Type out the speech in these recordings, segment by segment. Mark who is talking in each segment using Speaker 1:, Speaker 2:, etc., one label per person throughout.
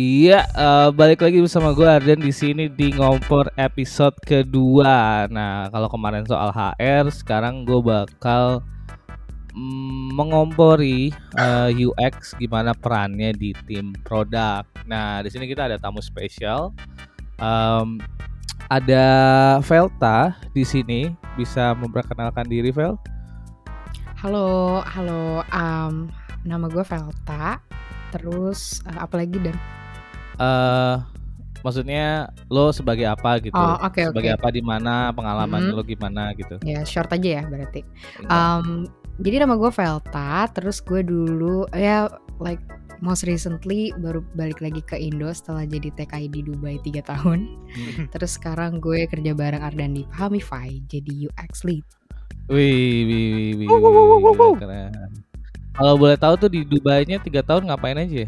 Speaker 1: Iya, uh, balik lagi bersama gue Arden di sini di ngompor episode kedua. Nah, kalau kemarin soal HR, sekarang gue bakal mm, mengompori uh, eh, UX gimana perannya di tim produk. Nah, di sini kita ada tamu spesial. Um, ada Velta di sini, bisa memperkenalkan diri, Vel?
Speaker 2: Halo, halo. Um, nama gue Velta. Terus uh, apa lagi dan
Speaker 1: uh, maksudnya lo sebagai apa gitu?
Speaker 2: Oh, okay,
Speaker 1: sebagai okay. apa di mana pengalaman hmm. lo gimana gitu?
Speaker 2: Ya short aja ya berarti. Um, jadi nama gue Velta terus gue dulu ya like most recently baru balik lagi ke Indo setelah jadi TKI di Dubai tiga tahun. Hmm. terus sekarang gue kerja bareng Ardan di Hamify jadi UX lead.
Speaker 1: Wih wih wih wih, wih keren. Kalau boleh tahu tuh di Dubai-nya tiga tahun ngapain aja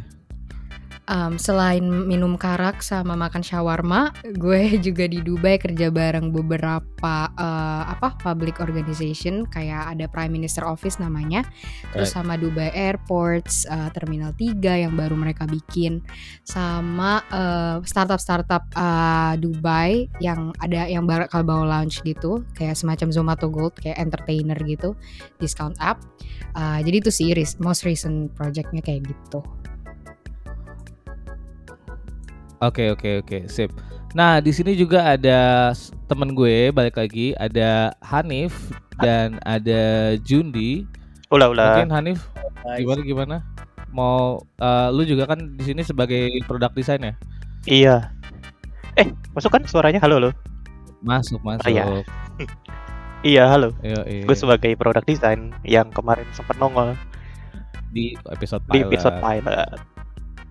Speaker 2: um, selain minum karak sama makan shawarma, gue juga di Dubai kerja bareng beberapa uh, apa public organization. Kayak ada Prime Minister Office namanya, terus sama Dubai Airports, uh, Terminal 3 yang baru mereka bikin, sama uh, startup-startup uh, Dubai yang ada yang bakal bawa launch gitu, kayak semacam Zomato Gold kayak entertainer gitu, discount app. Uh, jadi itu sih most recent projectnya kayak gitu.
Speaker 1: Oke oke oke sip. Nah di sini juga ada temen gue balik lagi ada Hanif dan ada Jundi.
Speaker 3: Ula ula.
Speaker 1: Mungkin Hanif gimana gimana? Mau uh, lu juga kan di sini sebagai produk desain ya?
Speaker 3: Iya. Eh masuk kan suaranya halo lo?
Speaker 1: Masuk masuk.
Speaker 3: Oh, iya. iya halo. Iya, iya. Gue sebagai produk desain yang kemarin sempat nongol
Speaker 1: di episode pilot.
Speaker 3: Di episode pilot.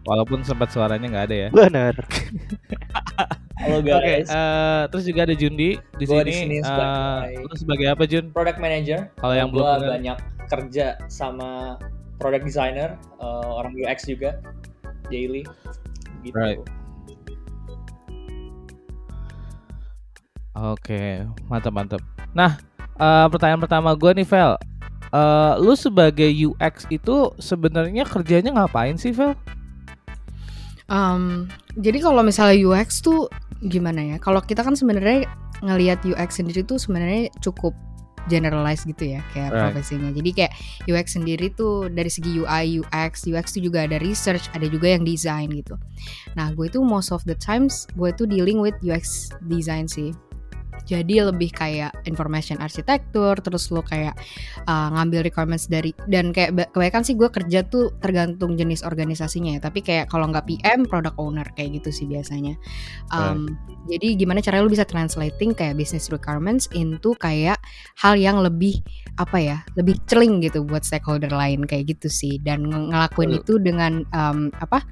Speaker 1: Walaupun sempat suaranya nggak ada ya.
Speaker 3: Benar.
Speaker 1: Halo guys. Oke, okay, uh, eh, terus juga ada Jundi di gua sini. Di sini sebagai, uh, sebagai apa Jun?
Speaker 4: Product manager.
Speaker 1: Kalau yang belum
Speaker 4: banyak kerja sama product designer, uh, orang UX juga daily gitu. Right.
Speaker 1: Oke, okay, mantap mantap. Nah, uh, pertanyaan pertama gue nih, Vel. Uh, lu sebagai UX itu sebenarnya kerjanya ngapain sih, Vel?
Speaker 2: Um, jadi kalau misalnya UX tuh gimana ya? Kalau kita kan sebenarnya ngelihat UX sendiri tuh sebenarnya cukup generalize gitu ya kayak right. profesinya. Jadi kayak UX sendiri tuh dari segi UI, UX, UX tuh juga ada research, ada juga yang design gitu. Nah, gue itu most of the times gue tuh dealing with UX design sih jadi lebih kayak information arsitektur terus lo kayak uh, ngambil requirements dari dan kayak kebanyakan sih gue kerja tuh tergantung jenis organisasinya ya. Tapi kayak kalau nggak PM product owner kayak gitu sih biasanya. Um, right. jadi gimana caranya lo bisa translating kayak business requirements into kayak hal yang lebih apa ya lebih celing gitu buat stakeholder lain kayak gitu sih. Dan ng ngelakuin itu dengan um, apa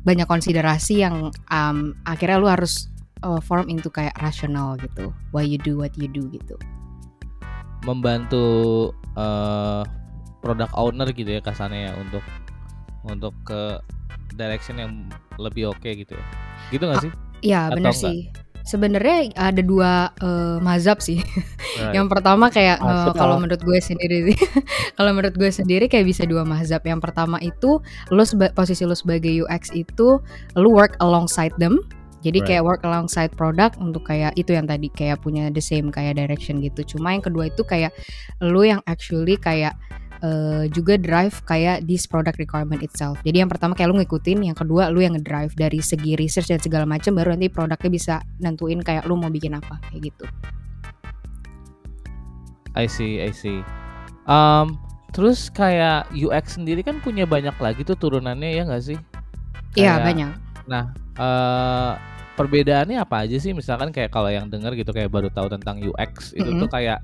Speaker 2: banyak konsiderasi yang um, akhirnya lu harus uh, form into kayak rasional gitu why you do what you do gitu
Speaker 1: membantu uh, produk owner gitu ya kasarnya ya untuk untuk ke direction yang lebih oke okay gitu ya gitu nggak ah, sih?
Speaker 2: Iya benar sih. Sebenarnya ada dua uh, mazhab sih. Right. yang pertama kayak uh, kalau menurut gue sendiri sih, kalau menurut gue sendiri kayak bisa dua mazhab. Yang pertama itu lo posisi lo sebagai UX itu lo work alongside them jadi right. kayak work alongside product untuk kayak itu yang tadi kayak punya the same kayak direction gitu. Cuma yang kedua itu kayak lu yang actually kayak uh, juga drive kayak this product requirement itself. Jadi yang pertama kayak lu ngikutin, yang kedua lu yang ngedrive dari segi research dan segala macam baru nanti produknya bisa nentuin kayak lu mau bikin apa kayak gitu.
Speaker 1: I see, I see. Um, terus kayak UX sendiri kan punya banyak lagi tuh turunannya ya nggak sih?
Speaker 2: Iya banyak.
Speaker 1: Nah, uh, perbedaannya apa aja sih misalkan kayak kalau yang denger gitu kayak baru tahu tentang UX itu mm -hmm. tuh kayak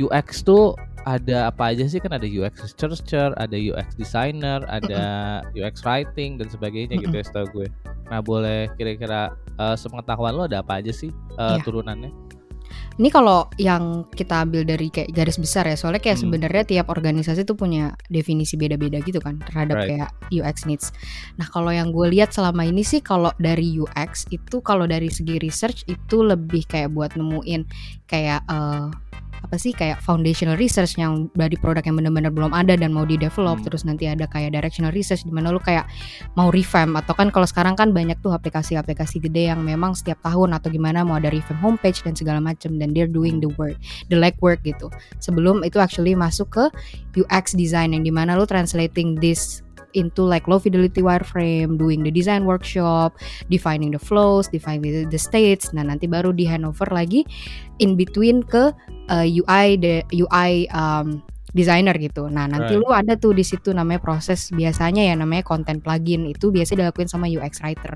Speaker 1: UX tuh ada apa aja sih kan ada UX researcher, ada UX designer, ada mm -hmm. UX writing dan sebagainya gitu ya setahu gue. Nah boleh kira-kira uh, sepengetahuan lo ada apa aja sih uh, yeah. turunannya?
Speaker 2: Ini kalau yang kita ambil dari kayak garis besar ya, soalnya kayak hmm. sebenarnya tiap organisasi tuh punya definisi beda-beda gitu kan terhadap right. kayak UX needs. Nah kalau yang gue lihat selama ini sih kalau dari UX itu kalau dari segi research itu lebih kayak buat nemuin kayak uh, apa sih kayak foundational research yang dari produk yang benar-benar belum ada dan mau di develop hmm. terus nanti ada kayak directional research di mana lu kayak mau revamp atau kan kalau sekarang kan banyak tuh aplikasi-aplikasi gede yang memang setiap tahun atau gimana mau ada revamp homepage dan segala macam dan they're doing the work the legwork gitu sebelum itu actually masuk ke UX design yang di mana lu translating this into like low fidelity wireframe, doing the design workshop, defining the flows, defining the, states. Nah nanti baru di handover lagi in between ke uh, UI the UI um, designer gitu. Nah, nanti right. lu ada tuh di situ namanya proses biasanya ya namanya content plugin itu biasa dilakuin sama UX writer.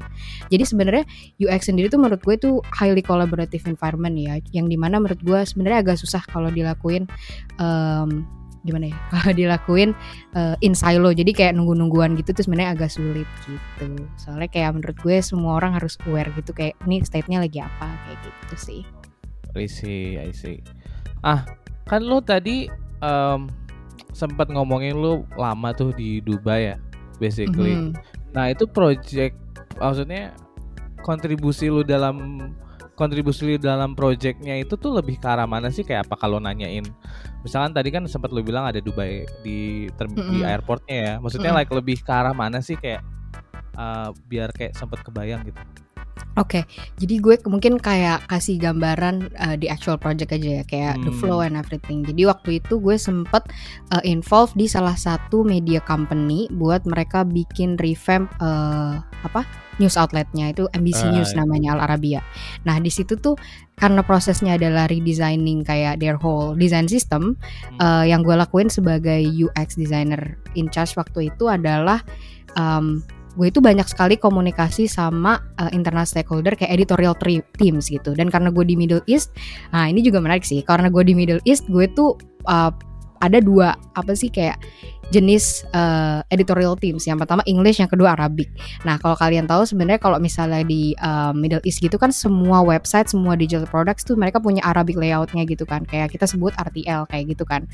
Speaker 2: Jadi sebenarnya UX sendiri tuh menurut gue itu highly collaborative environment ya, yang di mana menurut gue sebenarnya agak susah kalau dilakuin um, gimana ya kalau dilakuin uh, in silo. Jadi kayak nunggu-nungguan gitu tuh sebenarnya agak sulit gitu. Soalnya kayak menurut gue semua orang harus aware gitu kayak ini state-nya lagi apa kayak gitu sih.
Speaker 1: I see I see. Ah kan lo tadi um, sempat ngomongin lo lama tuh di Dubai ya basically. Mm -hmm. nah itu project maksudnya kontribusi lo dalam kontribusi dalam projectnya itu tuh lebih ke arah mana sih kayak apa kalau nanyain misalkan tadi kan sempat lu bilang ada Dubai di term mm -hmm. di airportnya ya maksudnya mm -hmm. like lebih ke arah mana sih kayak uh, biar kayak sempat kebayang gitu
Speaker 2: Oke, okay, jadi gue mungkin kayak kasih gambaran uh, di actual project aja ya, kayak hmm. the flow and everything. Jadi waktu itu gue sempet uh, involve di salah satu media company buat mereka bikin revamp uh, apa news outletnya itu MBC uh, News namanya Al Arabia. Nah di situ tuh karena prosesnya adalah redesigning kayak their whole design system, hmm. uh, yang gue lakuin sebagai UX designer in charge waktu itu adalah um, gue itu banyak sekali komunikasi sama uh, internal stakeholder kayak editorial teams gitu dan karena gue di Middle East nah ini juga menarik sih karena gue di Middle East gue tuh uh, ada dua apa sih kayak jenis uh, editorial teams. Yang pertama English, yang kedua Arabic. Nah, kalau kalian tahu sebenarnya kalau misalnya di uh, Middle East gitu kan semua website, semua digital products tuh mereka punya Arabic layoutnya gitu kan. Kayak kita sebut RTL kayak gitu kan.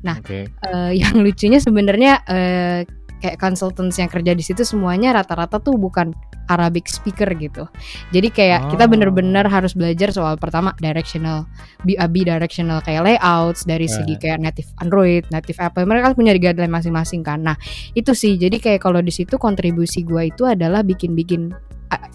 Speaker 2: Nah, okay. uh, yang lucunya sebenarnya uh, kayak consultants yang kerja di situ semuanya rata-rata tuh bukan Arabic speaker gitu. Jadi kayak oh. kita bener-bener harus belajar soal pertama directional, BAB directional kayak layouts dari yeah. segi kayak native Android, native Apple. Mereka kan punya guideline masing-masing kan. Nah itu sih. Jadi kayak kalau di situ kontribusi gue itu adalah bikin-bikin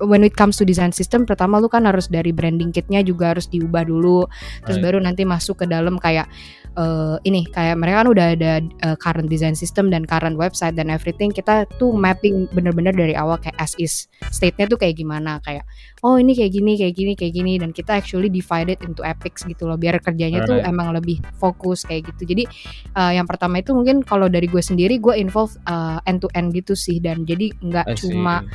Speaker 2: when it comes to design system pertama lu kan harus dari branding kitnya juga harus diubah dulu terus right. baru nanti masuk ke dalam kayak uh, ini kayak mereka kan udah ada uh, current design system dan current website dan everything kita tuh mapping bener-bener dari awal kayak as is. State-nya tuh kayak gimana kayak oh ini kayak gini kayak gini kayak gini dan kita actually divided into epics gitu loh biar kerjanya right. tuh emang lebih fokus kayak gitu. Jadi uh, yang pertama itu mungkin kalau dari gue sendiri gue involve uh, end to end gitu sih dan jadi nggak cuma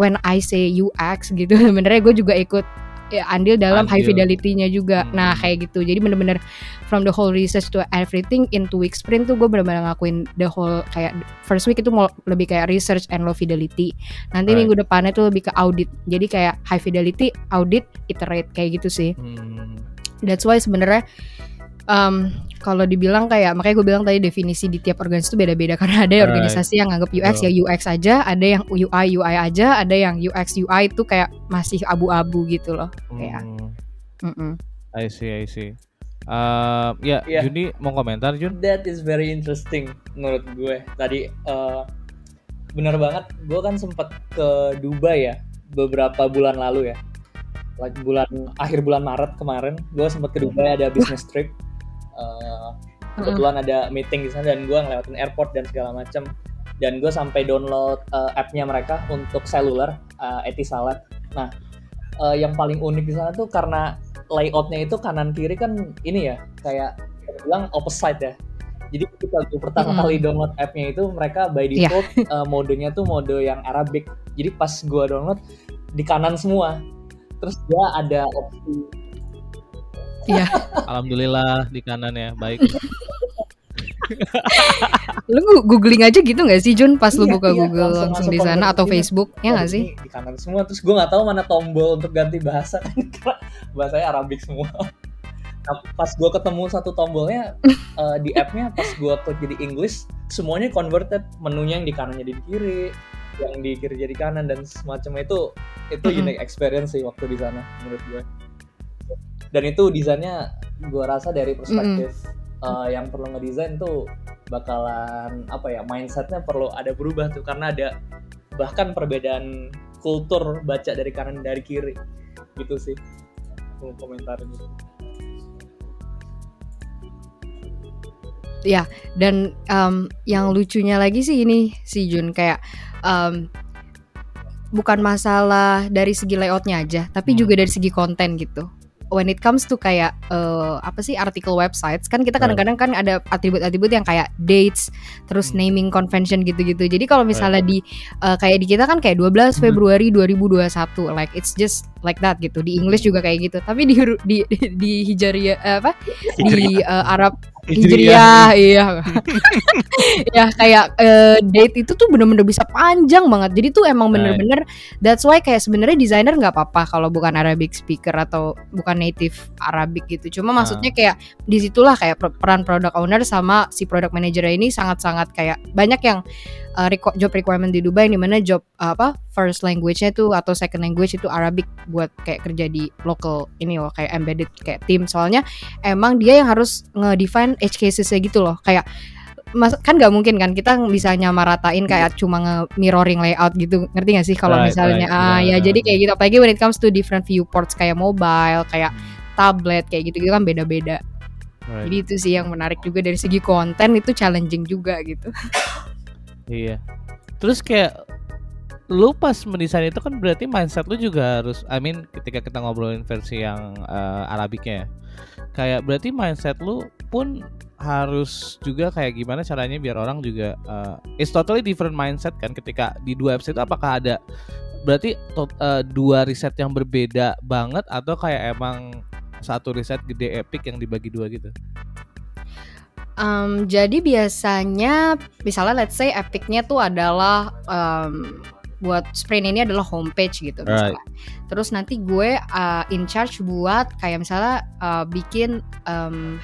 Speaker 2: when I say UX gitu sebenarnya gue juga ikut ya, andil dalam andil. high fidelity-nya juga. Hmm. Nah, kayak gitu. Jadi bener-bener from the whole research to everything in two week sprint tuh gue bener-bener ngakuin the whole kayak first week itu mau lebih kayak research and low fidelity. Nanti right. minggu depannya tuh lebih ke audit. Jadi kayak high fidelity, audit, iterate kayak gitu sih. Hmm. That's why sebenarnya um, kalau dibilang kayak makanya gue bilang tadi definisi di tiap organisasi itu beda-beda karena ada right. organisasi yang nganggap UX ya UX aja, ada yang UI UI aja, ada yang UX UI itu kayak masih abu-abu gitu loh. Hmm. Kayak.
Speaker 1: Mm -mm. I see, I see. Uh, ya, yeah. Juni mau komentar Jun?
Speaker 4: That is very interesting menurut gue. Tadi uh, bener banget, gue kan sempat ke Dubai ya beberapa bulan lalu ya. Like bulan akhir bulan Maret kemarin, gue sempat ke Dubai ada business trip uh, kebetulan ada meeting di sana dan gue ngelewatin airport dan segala macam dan gue sampai download uh, appnya mereka untuk seluler uh, Etisalat. Nah, uh, yang paling unik di sana tuh karena layoutnya itu kanan kiri kan ini ya kayak bilang opposite ya. Jadi ketika gue pertama mm. kali download appnya itu mereka by iya. default yeah. uh, modenya tuh mode yang Arabic. Jadi pas gue download di kanan semua. Terus dia ada opsi
Speaker 1: Iya. Alhamdulillah di kanan ya, baik.
Speaker 2: lu googling aja gitu gak sih Jun pas iya, lu buka iya, Google langsung, langsung di sana atau Facebook ya gak sih?
Speaker 4: Di kanan semua terus gue nggak tahu mana tombol untuk ganti bahasa kan bahasanya Arabik semua. Nah, pas gue ketemu satu tombolnya uh, di appnya pas gue klik jadi English semuanya converted menunya yang di kanan jadi di kiri yang di kiri jadi kanan dan semacam itu itu mm -hmm. unique experience sih waktu di sana menurut gue dan itu desainnya gue rasa dari perspektif mm uh, yang perlu ngedesain tuh bakalan apa ya mindsetnya perlu ada berubah tuh. Karena ada bahkan perbedaan kultur baca dari kanan dari kiri. Gitu sih. Komentar gitu.
Speaker 2: Ya, dan um, yang lucunya lagi sih ini si Jun kayak um, bukan masalah dari segi layoutnya aja, tapi hmm. juga dari segi konten gitu when it comes to kayak uh, apa sih artikel websites kan kita kadang-kadang kan ada atribut-atribut yang kayak dates terus hmm. naming convention gitu-gitu. Jadi kalau misalnya di uh, kayak di kita kan kayak 12 hmm. Februari 2021 like it's just like that gitu. Di English juga kayak gitu. Tapi di di di, di Hijaria eh, apa? Di uh, Arab Hijriah, iya. ya kayak uh, date itu tuh bener-bener bisa panjang banget. Jadi tuh emang bener-bener that's why kayak sebenarnya desainer nggak apa-apa kalau bukan Arabic speaker atau bukan native Arabic gitu. Cuma uh. maksudnya kayak di situlah kayak peran product owner sama si product manager ini sangat-sangat kayak banyak yang uh, job requirement di Dubai di mana job uh, apa first language-nya itu atau second language itu Arabic buat kayak kerja di local ini loh kayak embedded kayak tim soalnya emang dia yang harus ngedefine edge cases-nya gitu loh. Kayak mas kan nggak mungkin kan kita bisa nyamaratain kayak cuma nge-mirroring layout gitu. Ngerti gak sih kalau right, misalnya? right, ah yeah. ya jadi kayak gitu. Apalagi when it comes to different viewports kayak mobile kayak tablet kayak gitu gitu kan beda-beda. Right. jadi itu sih yang menarik juga dari segi konten itu challenging juga gitu.
Speaker 1: Iya. Terus kayak lu pas mendesain itu kan berarti mindset lu juga harus I mean ketika kita ngobrolin versi yang uh, Arabiknya ya. Kayak berarti mindset lu pun harus juga kayak gimana caranya biar orang juga uh, it's totally different mindset kan ketika di dua website itu apakah ada berarti to, uh, dua riset yang berbeda banget atau kayak emang satu riset gede epic yang dibagi dua gitu?
Speaker 2: Um, jadi biasanya misalnya let's say epicnya tuh adalah um, buat sprint ini adalah homepage gitu misalnya. Right. Terus nanti gue uh, in charge buat kayak misalnya uh, bikin um,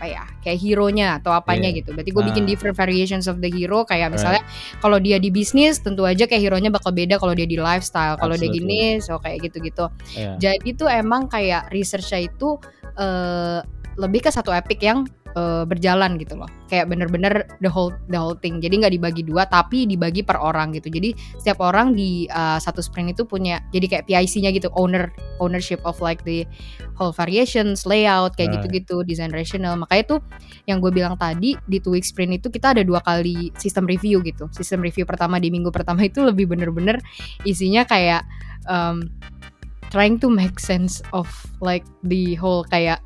Speaker 2: apa ya kayak hero-nya atau apanya yeah. gitu. Berarti gue bikin ah. different variations of the hero kayak misalnya right. kalau dia di bisnis tentu aja kayak hero-nya bakal beda kalau dia di lifestyle. Kalau dia gini so kayak gitu-gitu. Yeah. Jadi tuh emang kayak researchnya itu uh, lebih ke satu epic yang uh, berjalan gitu loh. Kayak bener-bener the whole the whole thing. Jadi nggak dibagi dua tapi dibagi per orang gitu. Jadi setiap orang di uh, satu sprint itu punya jadi kayak PIC-nya gitu owner ownership of like the whole variations layout kayak gitu-gitu design rational makanya tuh yang gue bilang tadi di two week sprint itu kita ada dua kali sistem review gitu. Sistem review pertama di minggu pertama itu lebih bener-bener isinya kayak um, trying to make sense of like the whole kayak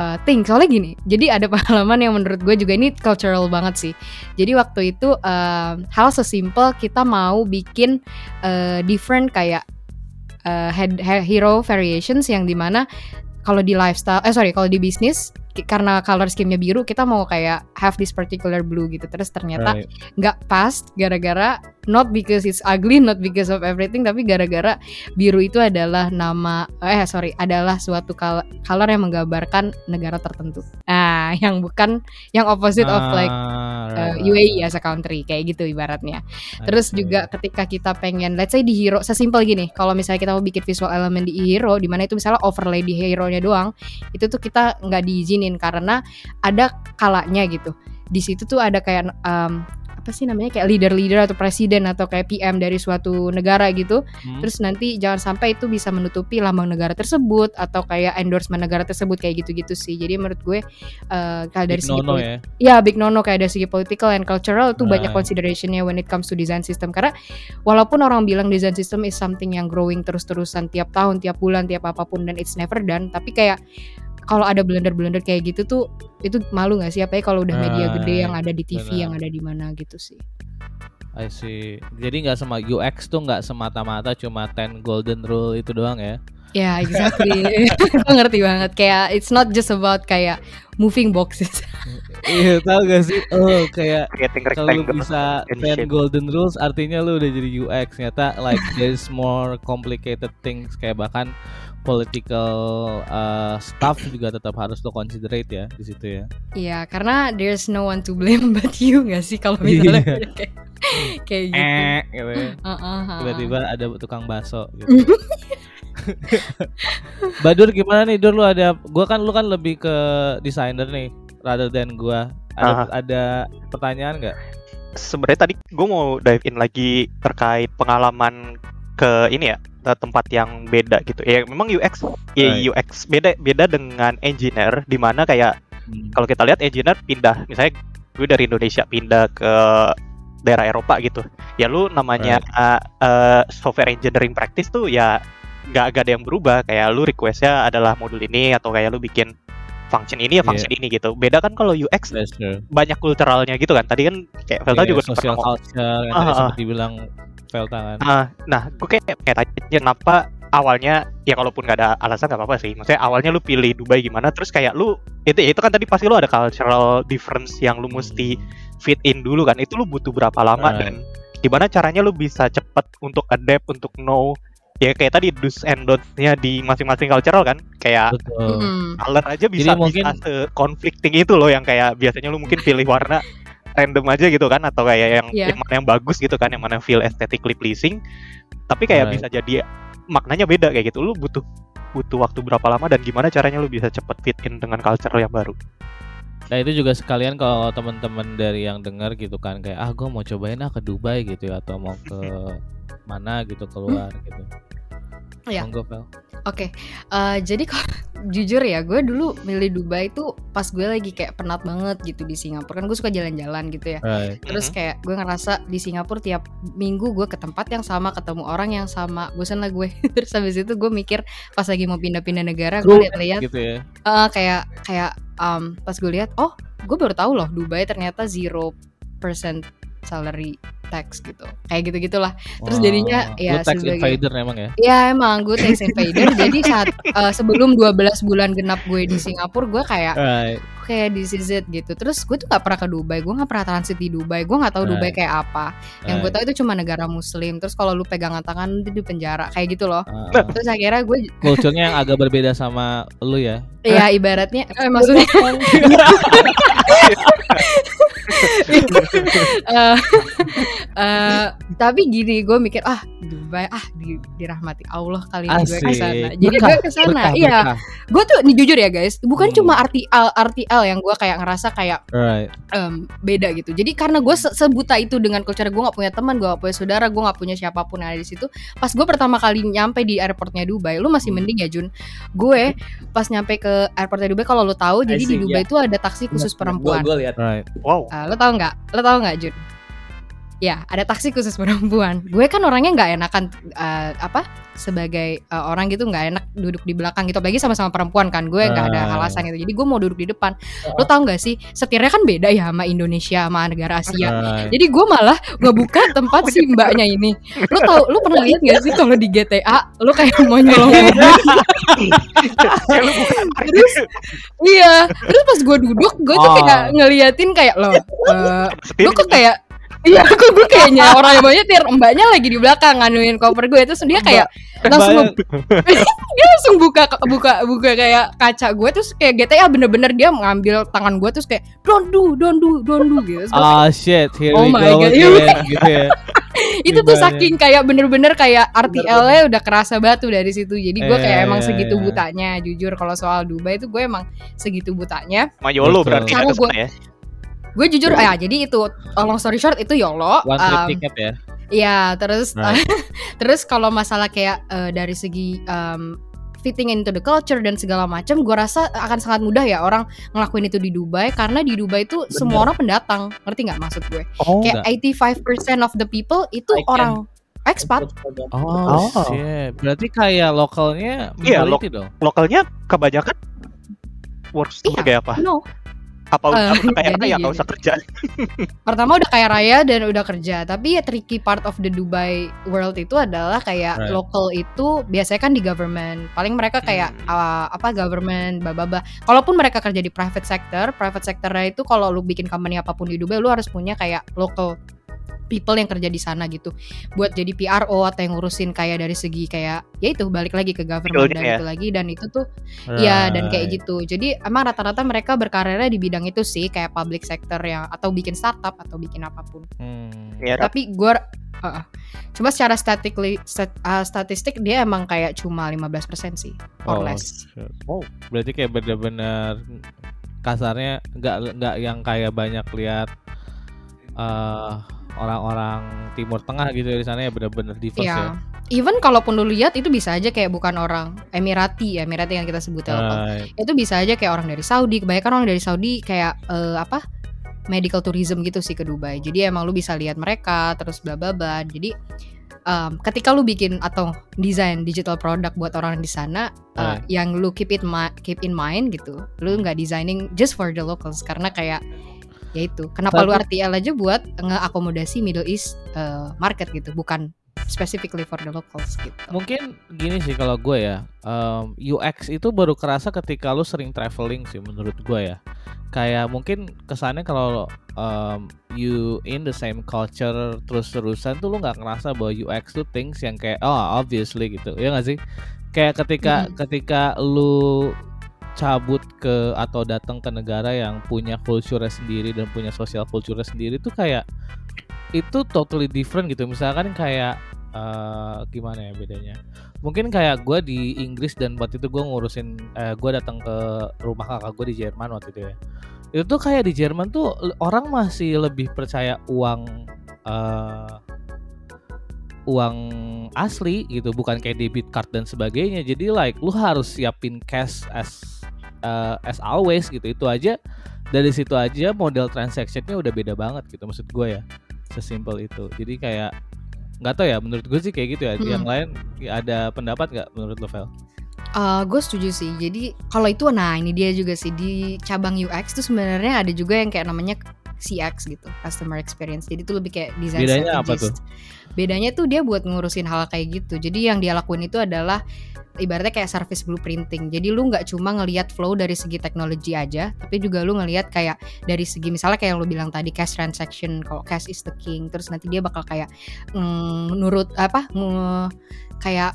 Speaker 2: uh, thing soalnya gini jadi ada pengalaman yang menurut gue juga ini cultural banget sih. Jadi waktu itu uh, hal sesimpel kita mau bikin uh, different kayak uh, head, hero variations yang di mana kalau di lifestyle eh sorry kalau di bisnis karena color scheme-nya biru kita mau kayak have this particular blue gitu terus ternyata nggak right. pas gara-gara not because it's ugly not because of everything tapi gara-gara biru itu adalah nama eh sorry adalah suatu color yang menggambarkan negara tertentu yang bukan yang opposite ah, of like uh, UAE as a country kayak gitu ibaratnya. Terus juga ketika kita pengen let's say di hero sesimpel gini kalau misalnya kita mau bikin visual element di hero di mana itu misalnya overlay di hero-nya doang itu tuh kita nggak diizinin diizinin karena ada kalanya gitu. Di situ tuh ada kayak um, apa sih namanya kayak leader-leader atau presiden atau kayak PM dari suatu negara gitu. Hmm. Terus nanti jangan sampai itu bisa menutupi lambang negara tersebut atau kayak endorsement negara tersebut kayak gitu-gitu sih. Jadi menurut gue uh, kalau dari segi nono ya. ya big nono kayak dari segi political and cultural itu nah. banyak considerationnya when it comes to design system karena walaupun orang bilang design system is something yang growing terus-terusan tiap tahun, tiap bulan, tiap apa pun dan it's never done, tapi kayak kalau ada blender-blender kayak gitu tuh itu malu nggak sih apa ya kalau udah media uh, gede yang ada di TV bener. yang ada di mana gitu sih.
Speaker 1: I see. Jadi nggak sama UX tuh nggak semata-mata cuma ten golden rule itu doang ya?
Speaker 2: Ya, yeah, exactly. Gue ngerti banget. Kayak it's not just about kayak moving boxes.
Speaker 1: iya, tau gak sih? Oh, kayak kalau lu bisa ten golden rules artinya lu udah jadi UX. Nyata like there's more complicated things kayak bahkan political uh, stuff juga tetap harus lo considerate ya di situ ya.
Speaker 2: Iya, karena there's no one to blame but you gak sih kalau misalnya iya. kayak, kayak gitu.
Speaker 1: Eh, gitu ya. Uh, uh, uh, Tiba-tiba ada tukang bakso gitu. Badur gimana nih Dur lu ada gua kan lu kan lebih ke desainer nih rather than gua. Ada uh. ada pertanyaan nggak?
Speaker 3: Sebenarnya tadi gue mau dive in lagi terkait pengalaman ke ini ya tempat yang beda gitu. Ya memang UX ya right. UX beda beda dengan engineer di mana kayak hmm. kalau kita lihat engineer pindah misalnya gue dari Indonesia pindah ke daerah Eropa gitu ya lu namanya right. uh, uh, software engineering practice tuh ya nggak gak ada yang berubah kayak lu requestnya adalah modul ini atau kayak lu bikin function ini ya function yeah. ini gitu beda kan kalau UX banyak kulturalnya gitu kan tadi kan kayak Velta yeah, juga
Speaker 1: social culture yang uh, seperti bilang Velta kan
Speaker 3: uh, nah gue kayak kayak tanya kenapa awalnya ya kalaupun gak ada alasan gak apa-apa sih. Maksudnya awalnya lu pilih Dubai gimana terus kayak lu itu itu kan tadi pasti lu ada cultural difference yang lu mesti fit in dulu kan. Itu lu butuh berapa lama right. dan gimana caranya lu bisa cepet untuk adapt untuk know ya kayak tadi do's and don'ts-nya di masing-masing cultural kan. Kayak Betul. color aja bisa Jadi mungkin se conflicting itu loh yang kayak biasanya lu mungkin pilih warna random aja gitu kan atau kayak yang yeah. yang mana yang bagus gitu kan yang mana feel aesthetically pleasing tapi kayak right. bisa jadi maknanya beda kayak gitu lu butuh butuh waktu berapa lama dan gimana caranya lu bisa cepet fit in dengan culture yang baru
Speaker 1: Nah itu juga sekalian kalau teman-teman dari yang dengar gitu kan kayak ah gue mau cobain ah ke Dubai gitu ya atau mau ke mana gitu keluar gitu.
Speaker 2: Ya. Monggo Oke, okay. uh, eh, jadi kalau jujur ya, gue dulu milih Dubai itu pas gue lagi kayak penat banget gitu di Singapura kan gue suka jalan-jalan gitu ya. Right. Terus kayak gue ngerasa di Singapura tiap minggu gue ke tempat yang sama, ketemu orang yang sama, bosan lah gue. Terus habis itu gue mikir pas lagi mau pindah-pindah negara, gue lihat-lihat, gitu ya. uh, kayak kayak um, pas gue lihat, oh gue baru tahu loh Dubai ternyata zero percent salary tax gitu. Kayak gitu gitulah terus wow. jadinya ya
Speaker 1: lu tax sebagai, invader emang ya?
Speaker 2: Ya emang gue tax invader. Jadi saat uh, sebelum 12 bulan genap gue di Singapura gue kayak right. kayak this is it gitu. Terus gue tuh gak pernah ke Dubai. Gue gak pernah transit di Dubai. Gue gak tahu right. Dubai kayak apa. Yang right. gue tahu itu cuma negara muslim. Terus kalau lu pegangan tangan di penjara. Kayak gitu loh. Uh, terus akhirnya gue
Speaker 1: culture-nya yang agak berbeda sama lu ya?
Speaker 2: Iya ibaratnya eh, maksudnya uh, uh, tapi gini gue mikir ah Dubai ah di, dirahmati Allah kali ini gue ke sana jadi gue ke sana iya. gue tuh nih jujur ya guys bukan hmm. cuma RTL RTL yang gue kayak ngerasa kayak right. um, beda gitu. Jadi karena gue se sebuta itu dengan culture gue gak punya teman gue gak punya saudara gue gak punya siapa pun yang ada di situ. Pas gue pertama kali nyampe di airportnya Dubai lu masih hmm. mending ya Jun? Gue pas nyampe ke airportnya Dubai kalau lu tahu jadi di Dubai itu yeah. ada taksi khusus perempuan.
Speaker 4: gue lihat.
Speaker 1: Right.
Speaker 2: wow uh, lo tau nggak? Lo tau nggak Jun ya ada taksi khusus perempuan. Gue kan orangnya nggak enakan uh, apa sebagai uh, orang gitu nggak enak duduk di belakang gitu. Apalagi sama-sama perempuan kan gue nggak ada ah. alasan gitu. Jadi gue mau duduk di depan. Lo tau nggak sih setirnya kan beda ya sama Indonesia sama negara Asia. Jadi gue malah gue buka tempat si mbaknya ini. Lo tau lo pernah lihat nggak sih kalau di GTA lo kayak mau nyolong terus iya. Terus pas gue duduk gue tuh kayak ngeliatin kayak lo uh, lo kok kayak Iya, aku gue kayaknya orang yang banyak tir mbaknya lagi di belakang nganuin koper gue terus dia kayak langsung dia langsung buka buka buka kayak kaca gue terus kayak GTA bener-bener dia mengambil tangan gue terus kayak don't do don't do don't do gitu.
Speaker 1: Ah oh, shit, here
Speaker 2: oh
Speaker 1: we
Speaker 2: my
Speaker 1: go
Speaker 2: God. again, gitu ya. itu tuh saking kayak bener-bener kayak RTL-nya udah kerasa batu dari situ. Jadi gue kayak eh, emang segitu butanya. Jujur kalau soal Dubai itu gue emang segitu butanya.
Speaker 3: Mayolo berarti
Speaker 2: Karena gue, ya gue jujur ya jadi itu long story short itu YOLO
Speaker 1: one trip um, ticket ya
Speaker 2: Iya terus right. terus kalau masalah kayak uh, dari segi um, fitting into the culture dan segala macam gue rasa akan sangat mudah ya orang ngelakuin itu di Dubai karena di Dubai itu Bener. semua orang pendatang ngerti nggak maksud gue oh, kayak enggak. 85% of the people itu I orang can. expat
Speaker 1: oh, oh. shit berarti kayak lokalnya
Speaker 3: iya lo dong lokalnya kebanyakan works iya, sebagai apa
Speaker 2: no
Speaker 3: apa udah uh, kaya raya? Nggak usah kerja.
Speaker 2: Pertama udah kaya raya dan udah kerja tapi ya tricky part of the Dubai world itu adalah kayak right. local itu biasanya kan di government. Paling mereka kayak hmm. uh, apa government bababa kalaupun mereka kerja di private sector private sector itu kalau lu bikin company apa pun di Dubai lu harus punya kayak local people yang kerja di sana gitu buat jadi PRO atau yang ngurusin kayak dari segi kayak ya itu balik lagi ke government dan
Speaker 3: ya.
Speaker 2: itu lagi dan itu tuh ya dan kayak
Speaker 1: Right.
Speaker 2: gitu jadi emang rata-rata mereka berkarirnya di bidang itu sih kayak public sector yang atau bikin startup atau bikin apa pun
Speaker 1: Hmm.
Speaker 3: Ya,
Speaker 2: tapi gue cuma secara statically stat- uh, statistik dia emang kayak cuma 15% sih or
Speaker 1: Oh,
Speaker 2: less.
Speaker 3: Oh.
Speaker 1: Berarti kayak bener-bener kasarnya nggak nggak yang kayak banyak lihat eh, orang-orang Timur Tengah gitu ya di sana ya bener-bener diverse ya.
Speaker 2: ya even kalaupun lu lihat itu bisa aja kayak bukan orang Emirati Emirati yang kita sebut
Speaker 1: Right.
Speaker 2: itu bisa aja kayak orang dari Saudi kebanyakan orang dari Saudi kayak eh, apa medical tourism gitu sih ke Dubai jadi emang lu bisa lihat mereka terus bla bla bla jadi em, ketika lu bikin atau desain digital product buat orang di sana eh,
Speaker 1: Right.
Speaker 2: yang lu keep it keep in mind gitu lu nggak designing just for the locals karena kayak ya itu kenapa lu
Speaker 1: Tapi-
Speaker 2: RTL aja buat ngeakomodasi Middle East eh, market gitu bukan specifically for the locals gitu
Speaker 1: Mungkin gini sih kalau gue ya, em, UX itu baru kerasa ketika lu sering traveling sih menurut gue ya. Kayak mungkin kesannya kalau em, you in the same culture terus-terusan tuh lu nggak ngerasa bahwa UX tuh things yang kayak oh obviously gitu, ya nggak sih? Kayak ketika
Speaker 2: Mhm.
Speaker 1: ketika lu cabut ke atau datang ke negara yang punya culture sendiri dan punya social culture sendiri tuh kayak itu totally different gitu. Misalkan kayak eh gimana ya bedanya? Mungkin kayak gue di Inggris dan waktu itu gue ngurusin, eh, gue datang ke rumah kakak gue di Jerman waktu itu ya. Itu tuh kayak di Jerman tuh orang masih lebih percaya uang eh uang asli gitu, bukan kayak debit card dan sebagainya. Jadi like lu harus siapin cash as eh, as always gitu. Itu aja dari situ aja model transactionnya udah beda banget gitu maksud gue ya. Sesimpel itu. Jadi kayak nggak tahu ya menurut gue sih kayak gitu ya. Yang
Speaker 2: Mm-mm.
Speaker 1: lain ada pendapat nggak menurut lo Vel?
Speaker 2: gue setuju sih. Jadi kalau itu nah ini dia juga sih di cabang UX tuh sebenarnya ada juga yang kayak namanya CX gitu, customer experience. Jadi itu lebih kayak design
Speaker 1: Bedanya apa
Speaker 2: strategist. Bedanya tuh dia buat ngurusin hal kayak gitu. Jadi yang dia lakuin itu adalah ibaratnya kayak service blueprinting. Jadi lu nggak cuma ngelihat flow dari segi teknologi aja, tapi juga lu ngelihat kayak dari segi misalnya kayak yang lu bilang tadi cash transaction. Kalau cash is the king, terus nanti dia bakal kayak mm, menurut apa nge- kayak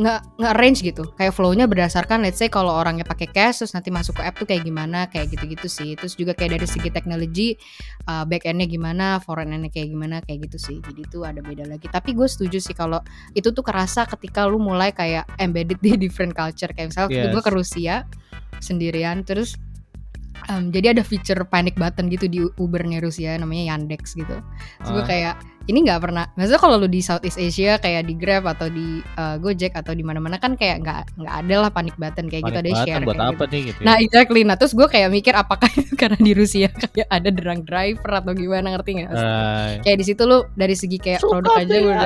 Speaker 2: nggak nggak arrange gitu. Kayak flow-nya berdasarkan let's say kalau orangnya pakai cash terus nanti masuk ke app tuh kayak gimana kayak gitu-gitu sih. Terus juga kayak dari segi teknologi uh, back end-nya gimana front end-nya kayak gimana kayak gitu sih. Jadi itu ada beda lagi. Tapi gue setuju sih kalau itu tuh kerasa ketika lu mulai kayak embedded di different culture. Kayak misalnya waktu itu gue
Speaker 1: Yes.
Speaker 2: ke Rusia sendirian terus um, jadi ada feature panic button gitu di Ubernya Rusia namanya Yandex gitu. Terus gue
Speaker 1: Ah.
Speaker 2: kayak ini nggak pernah. Maksudnya kalau lu di Southeast Asia kayak di Grab atau di uh, Gojek atau di mana-mana kan kayak nggak nggak ada lah panic button kayak gitu
Speaker 1: Panik
Speaker 2: ada share
Speaker 1: buat apa
Speaker 2: gitu.
Speaker 1: nih gitu? ya?
Speaker 2: Nah exactly. Nah terus gue kayak mikir apakah itu karena di Rusia kayak ada drunk driver atau gimana ngerti nggak?
Speaker 1: Right.
Speaker 2: Kayak di situ lu dari segi kayak
Speaker 1: Suka
Speaker 2: produk aja
Speaker 1: deh,
Speaker 2: udah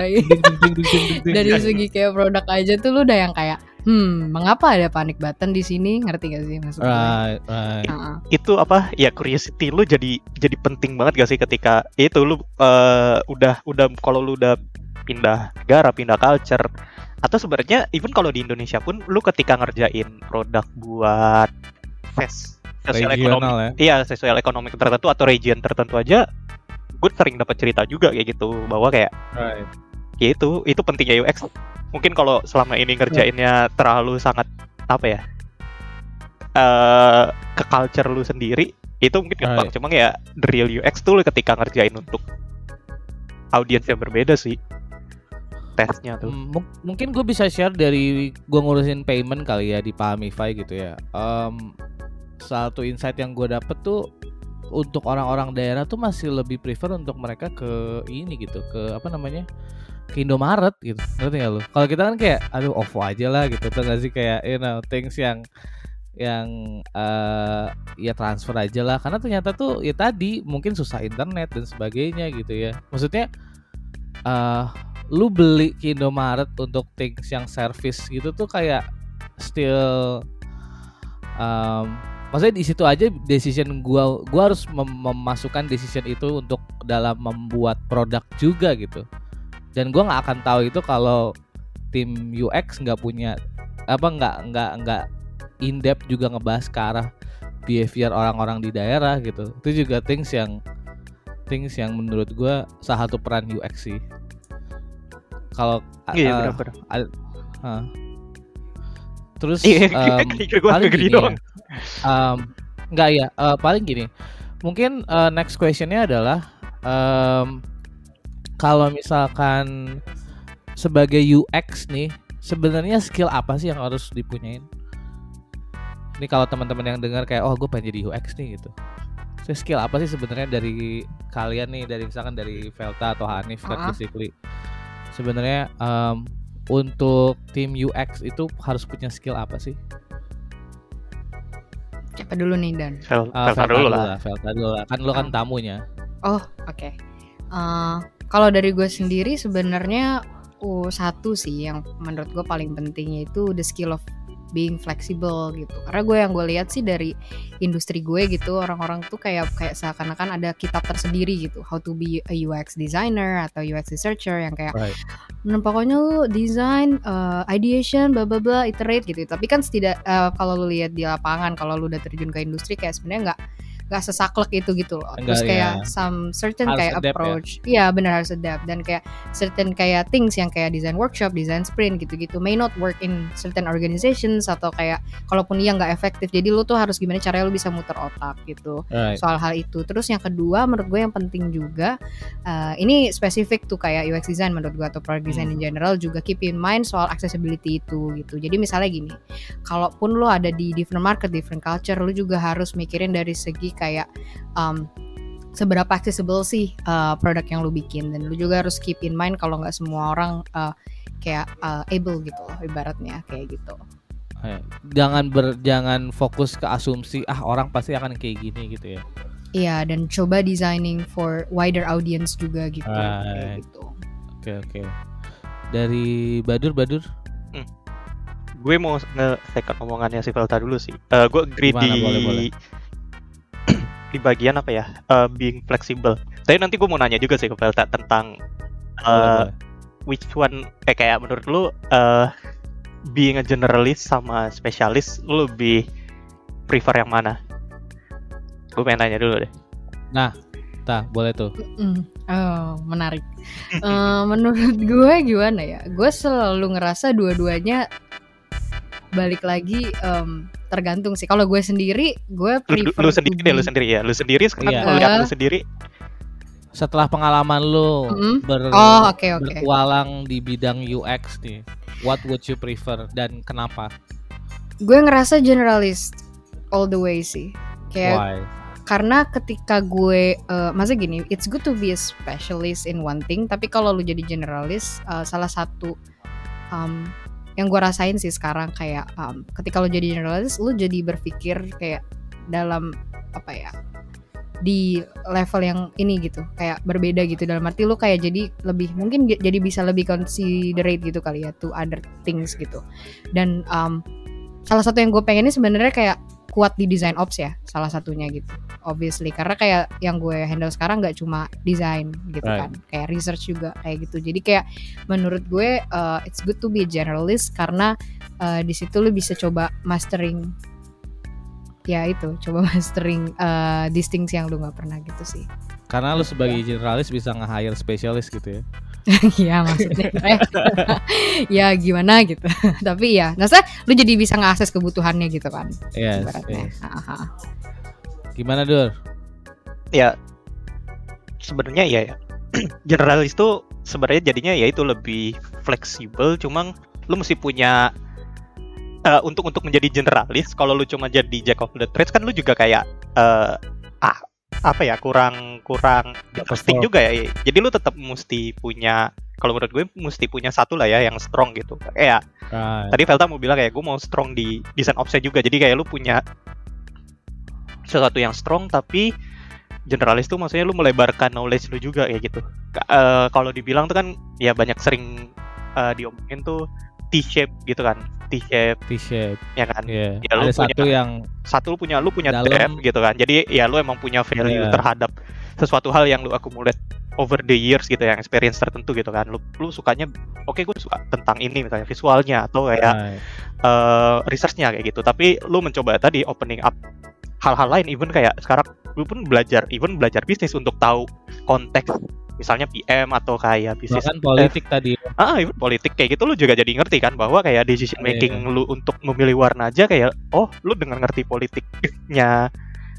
Speaker 2: dari segi kayak produk aja tuh lu udah yang kayak hmm mengapa ada panic button di sini ngerti gak sih maksud gue?
Speaker 1: Right, right.
Speaker 2: Heeh.
Speaker 3: itu apa ya curiosity lu jadi jadi penting banget gak sih ketika itu lu eh, udah udah kalau lu udah pindah negara pindah culture atau sebenarnya even kalau di Indonesia pun lu ketika ngerjain produk buat face sosial ekonomi
Speaker 1: ya.
Speaker 3: iya sosial ekonomi tertentu atau region tertentu aja gue sering dapat cerita juga kayak gitu bahwa kayak
Speaker 1: Right.
Speaker 3: ya itu itu pentingnya UX mungkin kalau selama ini ngerjainnya terlalu sangat apa ya eh ke culture lu sendiri itu mungkin gampang
Speaker 1: Right.
Speaker 3: cuma ya the real UX tuh lu ketika ngerjain untuk audiens yang berbeda sih tesnya tuh
Speaker 1: Hmm, mung- mungkin gue bisa share dari gue ngurusin payment kali ya di Pamify gitu ya. Em, satu insight yang gue dapet tuh untuk orang-orang daerah tuh masih lebih prefer untuk mereka ke ini gitu ke apa namanya ke Indomaret gitu ngerti gak lu? Kalau kita kan kayak aduh OVO aja lah gitu tuh gak sih? Kayak you know things yang yang eh ya transfer aja lah. Karena ternyata tuh ya tadi mungkin susah internet dan sebagainya gitu ya. Maksudnya eh lu beli ke Indomaret untuk things yang service gitu tuh kayak still um, maksudnya di situ aja decision gua gua harus mem- memasukkan decision itu untuk dalam membuat produk juga gitu dan gua nggak akan tahu itu kalau tim UX nggak punya apa nggak nggak nggak in depth juga ngebahas ke arah behavior orang-orang di daerah gitu itu juga things yang things yang menurut gua salah satu peran UX sih. Kalau
Speaker 3: Iya,
Speaker 1: uh, uh, terus um,
Speaker 3: gue
Speaker 1: paling
Speaker 3: gini
Speaker 1: ya. Um, enggak ya, eh, paling gini. Mungkin eh, next questionnya adalah em, kalau misalkan sebagai UX nih, sebenarnya skill apa sih yang harus dipunyain? Ini kalau teman-teman yang dengar kayak, oh gue pengen jadi UX nih gitu. So, skill apa sih sebenarnya dari kalian nih, dari misalkan dari Velta atau Hanif kan
Speaker 2: Ah.
Speaker 1: basically. Sebenarnya em, untuk tim UX itu harus punya skill apa sih?
Speaker 2: Siapa dulu nih Dan?
Speaker 1: Ah,
Speaker 3: Velta dulu lah.
Speaker 1: Velta dulu lah. Kan lo kan tamunya.
Speaker 2: Oh, oke. Eh, kalau dari gue sendiri sebenarnya uh, satu sih yang menurut gue paling penting yaitu the skill of being flexible gitu. Karena gue yang gue lihat sih dari industri gue gitu orang-orang tuh kayak kayak seakan-akan ada kitab tersendiri gitu how to be a UX designer atau UX researcher yang kayak
Speaker 1: Right.
Speaker 2: Nah, pokoknya lu design, uh, ideation, bla bla bla, iterate gitu. Tapi kan setidak uh, kalau lu lihat di lapangan, kalau lu udah terjun ke industri kayak sebenarnya nggak nggak sesaklek itu gitu loh. Terus kayak
Speaker 1: ya.
Speaker 2: some certain
Speaker 1: Harus
Speaker 2: kayak
Speaker 1: ya.
Speaker 2: approach. Iya, benar harus adapt dan kayak certain kayak things yang kayak design workshop, design sprint gitu-gitu may not work in certain organizations atau kayak kalaupun iya nggak efektif. Jadi lu tuh harus gimana caranya lu bisa muter otak gitu
Speaker 1: Right.
Speaker 2: soal hal itu. Terus yang kedua menurut gue yang penting juga uh, ini spesifik tuh kayak UX design menurut gue atau product design in general juga keep in mind soal accessibility itu gitu. Jadi misalnya gini, kalaupun lo ada di different market, different culture, lo juga harus mikirin dari segi kayak um, seberapa accessible sih uh, produk yang lo bikin dan lo juga harus keep in mind kalau nggak semua orang uh, kayak uh, able gitu loh ibaratnya kayak gitu.
Speaker 1: Eh, jangan ber jangan fokus ke asumsi ah orang pasti akan kayak gini gitu ya.
Speaker 2: Iya dan coba designing for wider audience juga gitu.
Speaker 1: Right.
Speaker 2: Kayak gitu.
Speaker 1: Oke oke. Dari Badur Badur
Speaker 3: Gue mau nge-second omongannya si Velta dulu sih. Eh gue agree
Speaker 1: Gimana?
Speaker 3: di
Speaker 1: Boleh, boleh.
Speaker 3: Di bagian apa ya? Eh, being flexible. Tapi nanti gue mau nanya juga sih ke Velta tentang eh,
Speaker 1: boleh.
Speaker 3: which one eh kayak menurut lu eh being a generalist sama spesialis lu lebih prefer yang mana? Gue pengen tanya dulu deh.
Speaker 1: Tah, boleh tuh.
Speaker 2: Mm, Oh, menarik. Eh, menurut gue gimana ya? Gue selalu ngerasa dua-duanya balik lagi em, tergantung sih. Kalau gue sendiri, gue
Speaker 3: Lu,
Speaker 2: prefer
Speaker 3: lu
Speaker 2: to
Speaker 3: sendiri deh, lu sendiri ya. Lu sendiri sekarang
Speaker 1: Iya.
Speaker 3: melihat lu
Speaker 2: Eh.
Speaker 3: sendiri
Speaker 1: Setelah pengalaman lu
Speaker 2: Mm-mm.
Speaker 1: ber
Speaker 2: Oh, oke oke.
Speaker 1: bertualang di bidang UX nih, what would you prefer dan kenapa?
Speaker 2: Gue ngerasa generalist all the way sih. Kayak
Speaker 1: Why?
Speaker 2: karena ketika gue eh masa gini it's good to be a specialist in one thing tapi kalau lu jadi generalis eh, salah satu um, yang gue rasain sih sekarang kayak um, ketika lu jadi generalis lu jadi berpikir kayak dalam apa ya di level yang ini gitu kayak berbeda gitu. Dalam arti lu kayak jadi lebih mungkin jadi bisa lebih considerate gitu kali ya to other things gitu. Dan um, salah satu yang gue pengen ini sebenarnya kayak kuat di design ops ya salah satunya gitu obviously karena kayak yang gue handle sekarang nggak cuma desain gitu
Speaker 1: Right.
Speaker 2: kan kayak research juga kayak gitu jadi kayak menurut gue uh, it's good to be a generalist karena uh, di situ lu bisa coba mastering ya itu coba mastering uh, things yang lu nggak pernah gitu sih
Speaker 1: Karena lu sebagai generalis bisa nge-hire spesialis gitu ya.
Speaker 2: Iya maksudnya eh, ya gimana gitu tapi ya nasa lu jadi bisa ngakses kebutuhannya gitu kan
Speaker 1: Yes,
Speaker 2: ibaratnya
Speaker 1: yes.
Speaker 2: Aha.
Speaker 1: Gimana Dur?
Speaker 3: ya sebenarnya ya ya generalis tuh sebenarnya jadinya ya itu lebih fleksibel cuma lu mesti punya eh, untuk untuk menjadi generalis kalau lu cuma jadi jack of the trades kan lu juga kayak eh, ah apa ya kurang kurang interesting juga ya. Jadi lu tetap mesti punya kalau menurut gue mesti punya satu lah ya yang strong gitu. Kayak
Speaker 1: Right.
Speaker 3: tadi Velta mau bilang kayak gue mau strong di desain offset juga. Jadi kayak lu punya sesuatu yang strong tapi generalis tuh maksudnya lu melebarkan knowledge lu juga kayak gitu. Eh, kalau dibilang tuh kan ya banyak sering eh, diomongin tuh T-shape gitu kan T-shape
Speaker 1: T-shape.
Speaker 3: ya kan
Speaker 1: Iya.
Speaker 3: Ya, lu
Speaker 1: Ada satu
Speaker 3: punya-
Speaker 1: yang
Speaker 3: satu lu punya lu punya
Speaker 1: Dalam-
Speaker 3: depth gitu kan jadi ya lu emang punya value
Speaker 1: Iya.
Speaker 3: terhadap sesuatu hal yang lu accumulate over the years gitu yang experience tertentu gitu kan lu lu sukanya oke gue suka tentang ini misalnya visualnya atau kayak
Speaker 1: Right.
Speaker 3: eh researchnya kayak gitu tapi lu mencoba tadi opening up hal-hal lain even kayak sekarang lu pun belajar even belajar bisnis untuk tahu konteks misalnya PM atau kayak bisnis
Speaker 1: bahkan politik tadi.
Speaker 3: Ah even politik kayak gitu lu juga jadi ngerti kan bahwa kayak decision
Speaker 1: Iya,
Speaker 3: making lu untuk memilih warna aja kayak oh lu dengan ngerti politiknya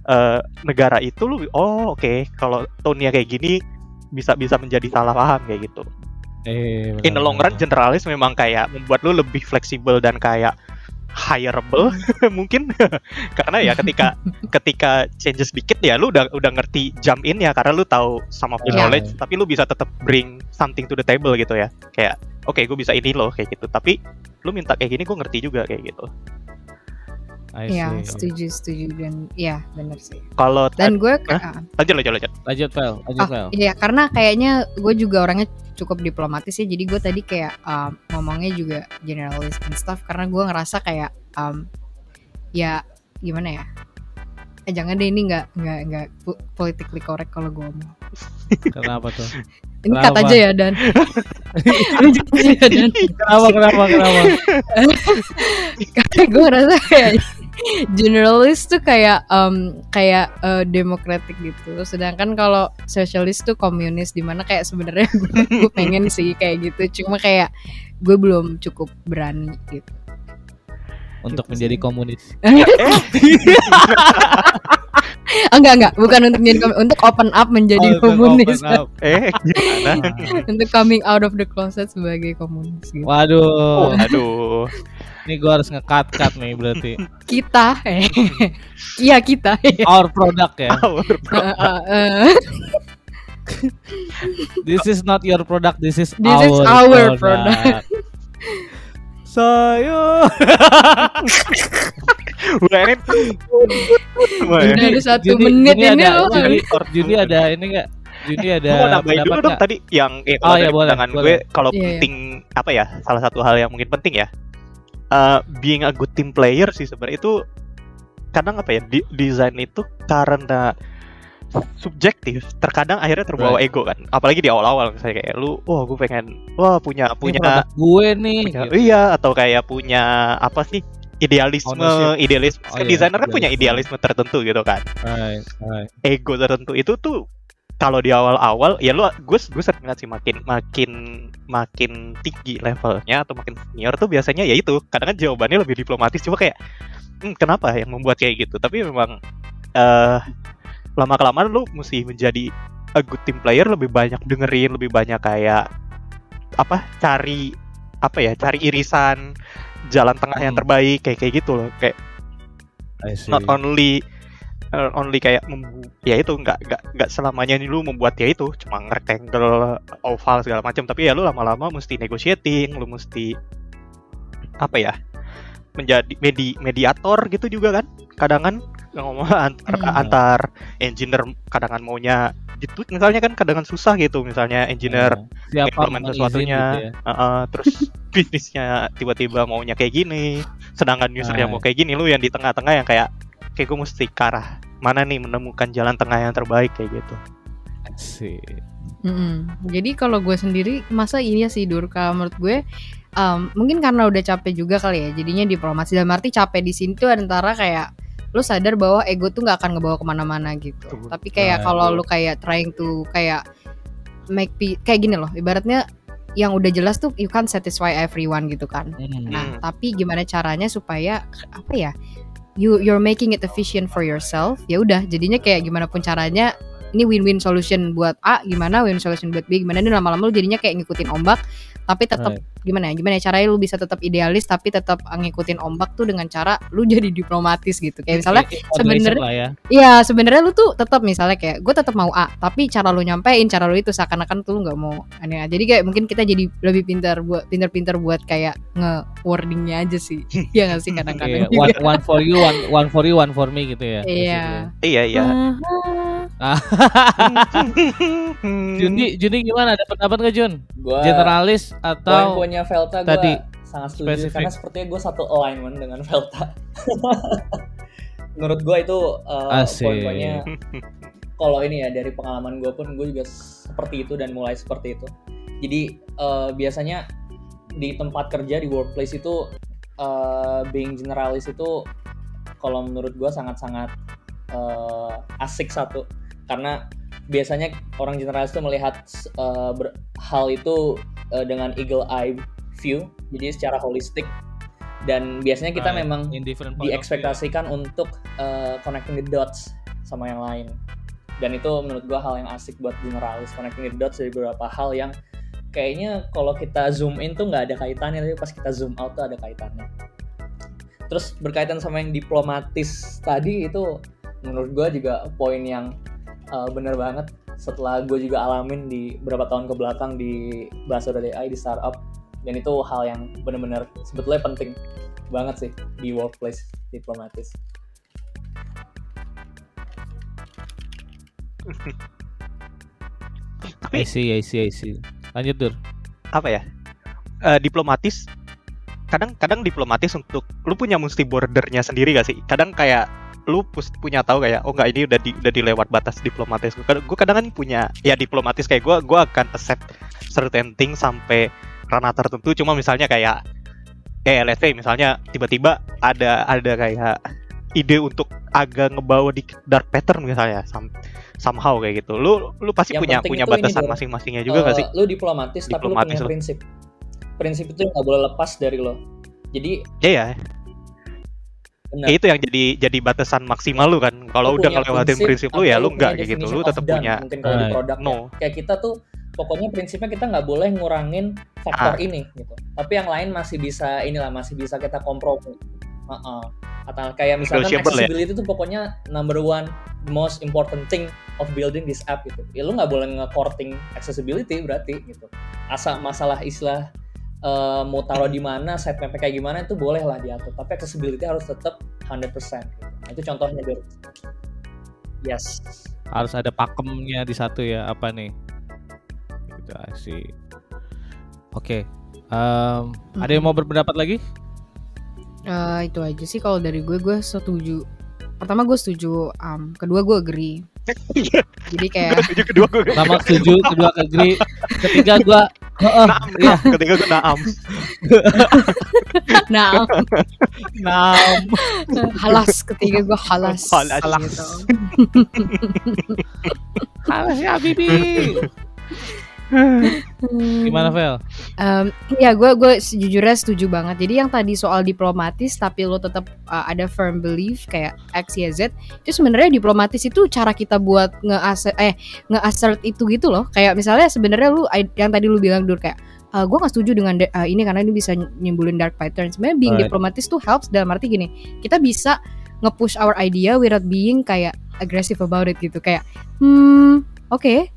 Speaker 3: eh, negara itu lu oh oke kalau tone-nya kayak gini bisa bisa menjadi salah paham kayak gitu.
Speaker 1: Eh
Speaker 3: in the long run generalis memang kayak membuat lu lebih fleksibel dan kayak hireable mungkin. Karena ya ketika ketika changes dikit ya lu udah udah ngerti jump in ya karena lu tahu some of the
Speaker 2: Iya.
Speaker 3: knowledge tapi lu bisa tetap bring something to the table gitu ya. Kayak oke gue bisa ini loh kayak gitu. Tapi lu minta kayak gini gue ngerti juga kayak gitu
Speaker 2: Iya, setuju setuju dan iya bener sih.
Speaker 3: kalau
Speaker 2: Dan gue
Speaker 3: Hah?
Speaker 2: ah,
Speaker 3: lanjut lanjut lanjut
Speaker 1: lanjut Vel lanjut
Speaker 2: Ah,
Speaker 1: Vel
Speaker 2: iya karena kayaknya gue juga orangnya cukup diplomatis ya. Jadi gue tadi kayak um, ngomongnya juga generalis and stuff karena gue ngerasa kayak um, ya gimana ya? Eh jangan deh ini nggak nggak nggak po- politically correct kalau gue ngomong.
Speaker 1: kenapa tuh
Speaker 2: Ini
Speaker 1: Kenapa?
Speaker 2: cut aja ya dan. Aja ya, dan.
Speaker 1: kenapa kenapa kenapa
Speaker 2: Karena gue ngerasa kayak generalis tuh kayak um, kayak uh, demokratik gitu. Sedangkan kalau sosialis tuh komunis di mana kayak sebenarnya gue, gue pengen sih kayak gitu. Cuma kayak gue belum cukup berani gitu.
Speaker 1: untuk
Speaker 2: Gitu
Speaker 1: menjadi
Speaker 2: sih.
Speaker 1: komunis
Speaker 2: enggak enggak, bukan untuk komunis, untuk open up menjadi
Speaker 1: Oh,
Speaker 2: komunis,
Speaker 1: open up.
Speaker 3: eh gimana?
Speaker 2: Untuk coming out of the closet sebagai komunis gitu.
Speaker 1: waduh.
Speaker 3: Aduh
Speaker 1: ini gue harus nge-cut cut nih berarti.
Speaker 2: Kita, eh, iya kita.
Speaker 1: our product ya.
Speaker 3: Our
Speaker 2: eh.
Speaker 1: this is not your product this is
Speaker 2: This
Speaker 1: our
Speaker 2: is our
Speaker 1: product. saya
Speaker 3: udah ini Semua ya.
Speaker 2: Udah ada satu
Speaker 1: Juni-
Speaker 2: menit
Speaker 1: Juni
Speaker 2: ini
Speaker 1: ada,
Speaker 2: loh.
Speaker 1: Juni, Juni ada ini enggak Juni ada
Speaker 3: Gue mau nambahin dulu
Speaker 1: pendapat
Speaker 3: dong tadi yang eh,
Speaker 1: Oh,
Speaker 3: kalau
Speaker 1: iya,
Speaker 3: dari
Speaker 1: boleh,
Speaker 3: gue kalau
Speaker 2: Iya, iya.
Speaker 3: penting apa ya salah satu hal yang mungkin penting ya eh, being a good team player sih sebenarnya itu kadang apa ya di- desain itu karena subjektif terkadang akhirnya terbawa ego kan apalagi di awal-awal misalnya kayak lu wah gue pengen wah punya
Speaker 1: Ini
Speaker 3: punya
Speaker 1: gue nih
Speaker 3: punya
Speaker 1: gitu.
Speaker 3: iya atau kayak punya apa sih idealisme
Speaker 1: Ownership.
Speaker 3: idealisme
Speaker 1: Oh,
Speaker 3: kan
Speaker 1: iya,
Speaker 3: desainer kan punya
Speaker 1: idealisme.
Speaker 3: tertentu gitu kan
Speaker 1: Right, right.
Speaker 3: ego tertentu itu tuh kalau di awal-awal ya lu gue gue sering sih makin makin makin tinggi levelnya atau makin senior tuh biasanya ya itu kadang kan jawabannya lebih diplomatis cuma kayak hmm, kenapa yang membuat kayak gitu tapi memang eh lama kelamaan lu mesti menjadi a good team player lebih banyak dengerin lebih banyak kayak apa cari apa ya cari irisan jalan tengah yang
Speaker 1: Hmm.
Speaker 3: terbaik kayak kayak gitu loh kayak not only uh, only kayak membu ya itu nggak nggak nggak selamanya nih lu membuat ya itu cuma rectangle oval segala macam tapi ya lu lama-lama mesti negotiating lu mesti apa ya menjadi medi mediator gitu juga kan kadang kan ngomong antar,
Speaker 2: Hmm.
Speaker 3: antar engineer kadangan maunya gitu misalnya kan kadangan susah gitu misalnya engineer
Speaker 1: siapa
Speaker 3: implement sesuatunya
Speaker 1: gitu ya.
Speaker 3: Uh, uh, terus bisnisnya tiba-tiba maunya kayak gini sedangkan usernya
Speaker 1: Nah.
Speaker 3: mau kayak gini lu yang di tengah-tengah yang kayak kayak gue mesti ke arah mana nih menemukan jalan tengah yang terbaik kayak gitu
Speaker 1: I see.
Speaker 2: Mm-mm. Jadi kalau gue sendiri masa iya sih Dur kalau menurut gue um, mungkin karena udah capek juga kali ya jadinya diplomasi dalam arti capek di sini tuh antara kayak lu sadar bahwa ego tuh nggak akan ngebawa ke mana-mana gitu
Speaker 3: Betul.
Speaker 2: tapi kayak
Speaker 1: Nah,
Speaker 2: kalau lu kayak trying to kayak make pe- kayak gini loh ibaratnya yang udah jelas tuh you can't satisfy everyone gitu kan
Speaker 1: Hmm.
Speaker 2: Nah,
Speaker 3: Hmm.
Speaker 2: tapi gimana caranya supaya apa ya? You you're making it efficient for yourself. Ya udah, jadinya kayak gimana pun caranya ini win-win solution buat A, gimana win solution buat B, gimana ini lama-lama lu jadinya kayak ngikutin ombak, tapi tetap
Speaker 1: Right.
Speaker 2: Gimana ya? Gimana ya caranya lu bisa tetap idealis tapi tetap ngikutin ombak tuh dengan cara lu jadi diplomatis gitu. Kayak misalnya sebenarnya-
Speaker 1: ya.
Speaker 2: Iya sebenarnya lu tuh tetap misalnya kayak gue tetap mau A tapi cara lu nyampein cara lu itu seakan-akan tuh lu nggak mau aneh jadi kayak mungkin kita jadi lebih pintar buat pintar-pintar buat kayak nge wordingnya aja sih Iya nggak sih kadang-kadang
Speaker 1: one,
Speaker 2: juga.
Speaker 1: one for you, one, one for you, one for me gitu ya.
Speaker 2: iya
Speaker 3: iya iya
Speaker 1: Jundi, Jundi gimana? Ada pendapat nggak Jun?
Speaker 4: Gua
Speaker 1: Generalis atau
Speaker 4: poin-poinnya Velta gue
Speaker 1: tadi
Speaker 4: sangat setuju
Speaker 1: spesifik?
Speaker 4: karena sepertinya gue satu alignment dengan Velta. Menurut gue itu uh, poin-poinnya kalau ini ya dari pengalaman gue pun gue juga seperti itu dan mulai seperti itu. Jadi uh, biasanya di tempat kerja di workplace itu uh, being generalis itu kalau menurut gue sangat-sangat uh, asik satu karena biasanya orang generalis itu melihat uh, ber, hal itu uh, dengan eagle eye view jadi secara holistik. Dan biasanya kita right. memang diekspektasikan untuk uh, connecting the dots sama yang lain. Dan itu menurut gua hal yang asik buat generalis connecting the dots dari beberapa hal yang kayaknya kalau kita zoom in tuh nggak ada kaitannya tapi pas kita zoom out tuh ada kaitannya. Terus berkaitan sama yang diplomatis tadi itu menurut gue juga poin yang uh, bener banget setelah gue juga alamin di beberapa tahun ke belakang di bahasa AI di startup dan itu hal yang bener-bener sebetulnya penting banget sih di workplace diplomatis.
Speaker 1: I see, I see, I see. Lanjut Dur.
Speaker 3: Apa ya? Uh, diplomatis kadang-kadang diplomatis untuk lu punya mesti bordernya sendiri gak sih? Kadang kayak lu punya tahu kayak oh nggak ini udah di, udah dilewat batas diplomatis. Gue kadang kan punya ya diplomatis kayak gue gue akan accept certain thing sampai ranah tertentu. Cuma misalnya kayak eh let's say misalnya tiba-tiba ada ada kayak ide untuk agak ngebawa di dark pattern misalnya some, somehow kayak gitu. Lu lu pasti yang punya punya batasan masing-masingnya juga uh, gak sih
Speaker 4: lu diplomatis, diplomatis tapi lu punya prinsip. Prinsip itu nggak boleh lepas dari lo. Jadi
Speaker 3: iya yeah, Benar. itu yang jadi jadi batasan maksimal lu kan. Kalau udah ngelewatin prinsip, prinsip lu ya lu enggak kayak gitu. Lu tetap punya
Speaker 4: mungkin kalau di produk no. kayak kita tuh pokoknya prinsipnya kita nggak boleh ngurangin faktor ah. ini gitu. Tapi yang lain masih bisa inilah masih bisa kita kompromi. Uh -uh. Atau kayak misalkan ya? accessibility itu ya? tuh pokoknya number one most important thing of building this app gitu. Ya lu nggak boleh nge-courting accessibility berarti gitu. Asal masalah istilah uh, mau taruh di mana, map kayak gimana itu boleh lah diatur. Tapi accessibility harus tetap 100%. Gitu. Nah, itu contohnya dari Yes.
Speaker 1: Harus ada pakemnya di satu ya, apa nih? Gitu sih. Oke. Okay. Um, hmm. Ada yang mau berpendapat lagi?
Speaker 2: Uh, itu aja sih kalau dari gue gue setuju. Pertama gue setuju, um, kedua gue agree. Jadi kayak
Speaker 3: setuju kedua gue.
Speaker 1: Pertama setuju, kedua agree, ketiga gue
Speaker 3: Naam, iya. ketika gue naam.
Speaker 2: naam.
Speaker 1: naam.
Speaker 2: halas ketika gue halas.
Speaker 3: Halas. Halas, gitu.
Speaker 1: halas ya Bibi. Gimana Vel?
Speaker 2: Um, ya gue gue sejujurnya setuju banget. Jadi yang tadi soal diplomatis tapi lo tetap uh, ada firm belief kayak X Y Z itu sebenarnya diplomatis itu cara kita buat nge eh nge assert itu gitu loh. Kayak misalnya sebenarnya lu yang tadi lu bilang dur kayak uh, gue gak setuju dengan uh, ini karena ini bisa nyimbulin dark pattern. Sebenarnya being right. diplomatis tuh helps dalam arti gini, kita bisa nge-push our idea without being kayak aggressive about it gitu. Kayak hmm oke okay,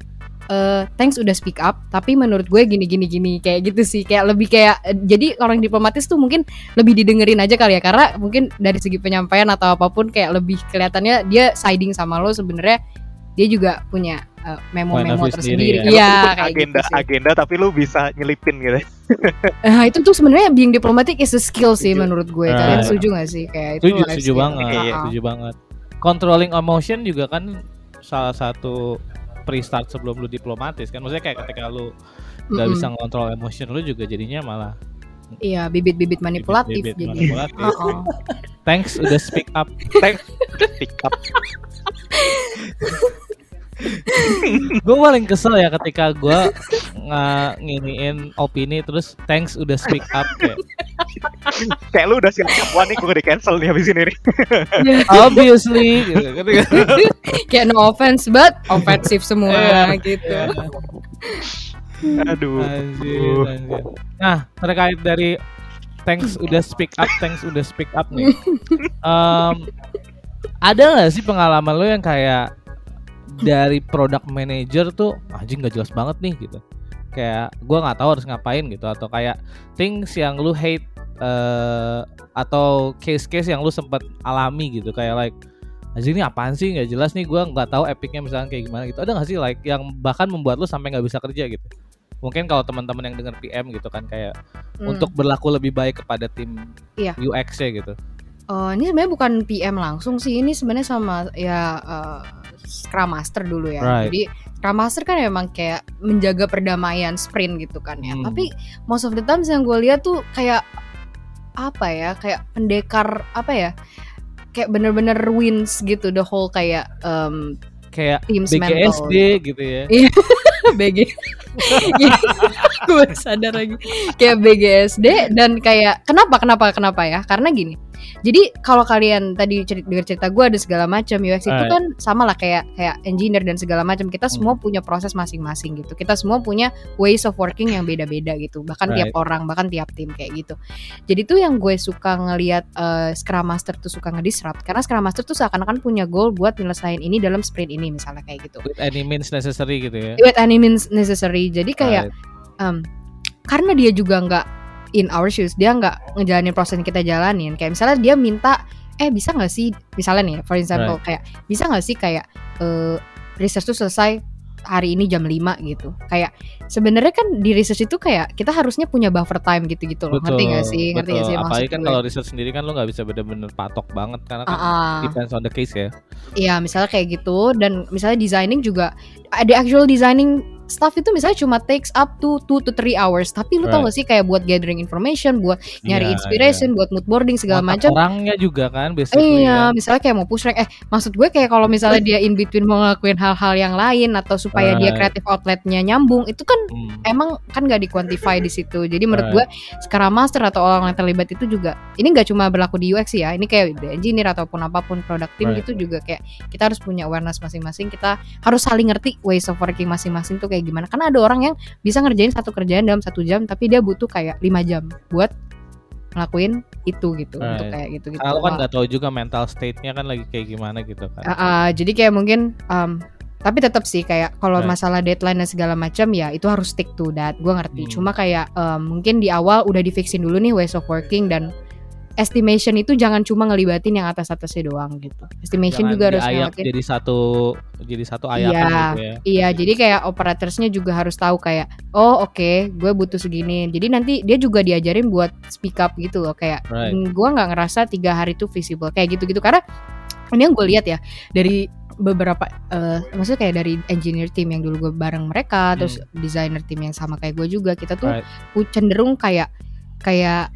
Speaker 2: uh, thanks udah speak up tapi menurut gue gini gini gini kayak gitu sih kayak lebih kayak uh, jadi orang diplomatis tuh mungkin lebih didengerin aja kali ya karena mungkin dari segi penyampaian atau apa pun kayak lebih kelihatannya dia siding sama lo sebenarnya dia juga punya uh, memo-memo tersendiri.
Speaker 3: Ya, ya kayak agenda gitu sih. agenda tapi lu bisa nyelipin gitu.
Speaker 2: Nah, itu tuh sebenarnya being diplomatic is a skill sih menurut gue. Kalian uh, setuju gak sih kayak
Speaker 1: itu? Setuju, setuju banget. Iya, setuju banget. Controlling emotion juga kan salah satu pre-start sebelum lu diplomatis kan maksudnya kayak ketika lu nggak mm -hmm. bisa ngontrol emotion lu juga jadinya malah
Speaker 2: Iya, bibit-bibit manipulatif bibit -bibit jadi. Manipulatif.
Speaker 1: oh, oh. Thanks udah speak up.
Speaker 3: Thanks speak up.
Speaker 1: gue paling kesel ya ketika gue nginiin opini terus thanks udah speak up kayak
Speaker 3: kayak lu udah siap-siap wah nih gue di cancel nih habis ini nih
Speaker 1: obviously gitu, kan.
Speaker 2: kayak no offense but offensive semua yeah. gitu yeah.
Speaker 3: aduh
Speaker 1: anjir, anjir. nah terkait dari thanks udah speak up thanks udah speak up nih um, ada gak sih pengalaman lo yang kayak dari product manager tuh anjing gak jelas banget nih gitu. Kayak gue nggak tahu harus ngapain gitu. Atau kayak things yang lu hate uh, atau case-case yang lu sempat alami gitu. Kayak like anjing ini apaan sih? Nggak jelas nih gue nggak tahu epicnya misalnya kayak gimana gitu. Ada nggak sih like yang bahkan membuat lu sampai nggak bisa kerja gitu? Mungkin kalau teman-teman yang dengar PM gitu kan kayak hmm. untuk berlaku lebih baik kepada tim iya. UX-nya gitu.
Speaker 2: Oh, ini sebenarnya bukan PM langsung sih. Ini sebenarnya sama ya uh, Scrum Master dulu ya. Right. Jadi Scrum Master kan memang kayak menjaga perdamaian sprint gitu kan ya. Hmm. Tapi most of the times yang gue lihat tuh kayak apa ya? Kayak pendekar apa ya? kayak bener-bener wins gitu the whole kayak um,
Speaker 1: kayak
Speaker 2: team's
Speaker 1: BGSD
Speaker 2: mental.
Speaker 1: gitu ya.
Speaker 2: BG gue sadar lagi kayak BGSD dan kayak kenapa kenapa kenapa ya karena gini jadi kalau kalian tadi cerita, dengar cerita gue ada segala macam UX itu kan sama lah kayak kayak engineer dan segala macam kita semua
Speaker 1: Hmm.
Speaker 2: punya proses masing-masing gitu kita semua punya ways of working yang beda-beda gitu bahkan tiap
Speaker 1: Right.
Speaker 2: orang bahkan tiap tim kayak gitu jadi tuh yang gue suka ngelihat eh, Scrum Master tuh suka ngedisrupt karena Scrum Master tuh seakan-akan punya goal buat nyelesain ini dalam sprint ini misalnya kayak gitu
Speaker 1: With any means necessary gitu ya.
Speaker 2: with any means necessary jadi kayak
Speaker 1: Right.
Speaker 2: um, karena dia juga nggak in our shoes. Dia nggak ngejalanin proses yang kita jalanin. Kayak misalnya dia minta eh bisa nggak sih? Misalnya nih for example kayak bisa nggak sih kayak eh, research tuh selesai hari ini jam 5 gitu. Kayak sebenarnya kan di research itu kayak kita harusnya punya buffer time gitu-gitu loh. Ngerti nggak sih? Ngerti nggak
Speaker 1: betul.
Speaker 2: sih maksud
Speaker 1: Apalagi kan kalau research sendiri kan lo nggak bisa bener-bener patok banget karena kan
Speaker 2: ah.
Speaker 1: depends on the case ya.
Speaker 2: Iya, misalnya kayak gitu. Dan misalnya designing juga ada actual designing stuff itu misalnya cuma takes up to 2 to 3 hours. Tapi lu tau
Speaker 1: Right.
Speaker 2: gak sih kayak buat gathering information, buat nyari
Speaker 1: Iya,
Speaker 2: inspiration, buat mood boarding segala macam.
Speaker 1: Orangnya juga kan basically.
Speaker 2: Iya,
Speaker 1: kan.
Speaker 2: misalnya kayak mau push rank. Eh, maksud gue kayak kalau misalnya dia in between mau ngelakuin hal-hal yang lain atau supaya dia
Speaker 1: Right.
Speaker 2: kreatif outletnya nyambung, itu kan
Speaker 1: Hmm.
Speaker 2: emang kan gak di-quantify di situ. Jadi menurut
Speaker 1: Right.
Speaker 2: gue sekarang master atau orang yang terlibat itu juga ini nggak cuma berlaku di UX ya. Ini kayak di engineer ataupun apa pun product team
Speaker 1: Right.
Speaker 2: gitu juga kayak kita harus punya awareness masing-masing. Kita harus saling ngerti ways of working masing-masing tuh kayak gimana. Karena ada orang yang bisa ngerjain satu kerjaan dalam satu jam tapi dia butuh kayak lima jam buat ngelakuin itu gitu untuk
Speaker 1: Right.
Speaker 2: kayak gitu gitu.
Speaker 1: Lo kan nggak tahu juga mental state-nya kan lagi kayak gimana gitu kan.
Speaker 2: Ah, ah, jadi kayak mungkin um, tapi tetap sih kayak kalau
Speaker 1: Right.
Speaker 2: masalah deadline dan segala macam ya itu harus stick to that gue ngerti
Speaker 1: Hmm.
Speaker 2: cuma kayak um, mungkin di awal udah di fixin dulu nih ways of working dan estimation itu jangan cuma ngelibatin yang atas atasnya doang gitu estimation
Speaker 1: Jangan
Speaker 2: juga harus
Speaker 1: diayak
Speaker 2: ngeliatin
Speaker 1: jadi satu jadi satu ayakan
Speaker 2: Iya.
Speaker 1: gitu ya.
Speaker 2: Iya, jadi kayak operatorsnya juga harus tahu kayak, oh oke, gue butuh segini. Jadi nanti dia juga diajarin buat speak up gitu loh, kayak
Speaker 1: Right.
Speaker 2: "Hmm, gue nggak ngerasa tiga hari itu visible, kayak gitu-gitu. Karena ini yang gue lihat ya dari beberapa, eh maksudnya kayak dari engineer team yang dulu gue bareng mereka, terus designer tim yang sama kayak gue juga, kita tuh
Speaker 1: Hmm. Right.
Speaker 2: cenderung kayak kayak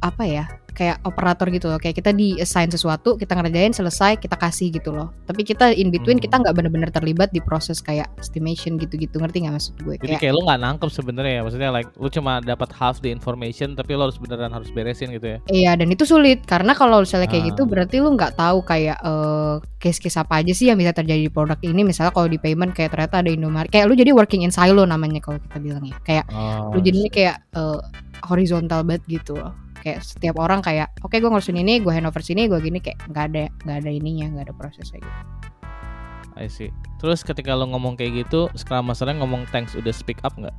Speaker 2: apa ya? Kayak operator gitu loh. Kayak kita di assign sesuatu kita ngerjain selesai kita kasih gitu loh. Tapi kita in between
Speaker 1: Hmm.
Speaker 2: kita nggak benar-benar terlibat di proses kayak estimation gitu-gitu. Ngerti nggak maksud gue?
Speaker 1: Jadi
Speaker 2: kayak
Speaker 1: kayak lo nggak nangkep sebenarnya ya. Maksudnya like lo cuma dapat half the information tapi lo harus beneran harus beresin gitu ya.
Speaker 2: iya dan itu sulit. Karena kalau misalnya kayak gitu
Speaker 1: Ah.
Speaker 2: berarti lu nggak tahu kayak eh, case-case apa aja sih yang bisa terjadi di produk ini. Misalnya kalau di payment kayak ternyata ada Indomaret. Kayak lu jadi working in silo namanya kalau kita bilang ya kayak
Speaker 1: Oh,
Speaker 2: lu jadinya kayak eh, horizontal banget gitu loh kayak setiap orang kayak oke gue ngurusin ini gue handover sini gue gini kayak nggak ada nggak ada ininya nggak ada prosesnya gitu
Speaker 1: I see. Terus ketika lo ngomong kayak gitu, Scrum Masternya ngomong thanks udah speak up nggak?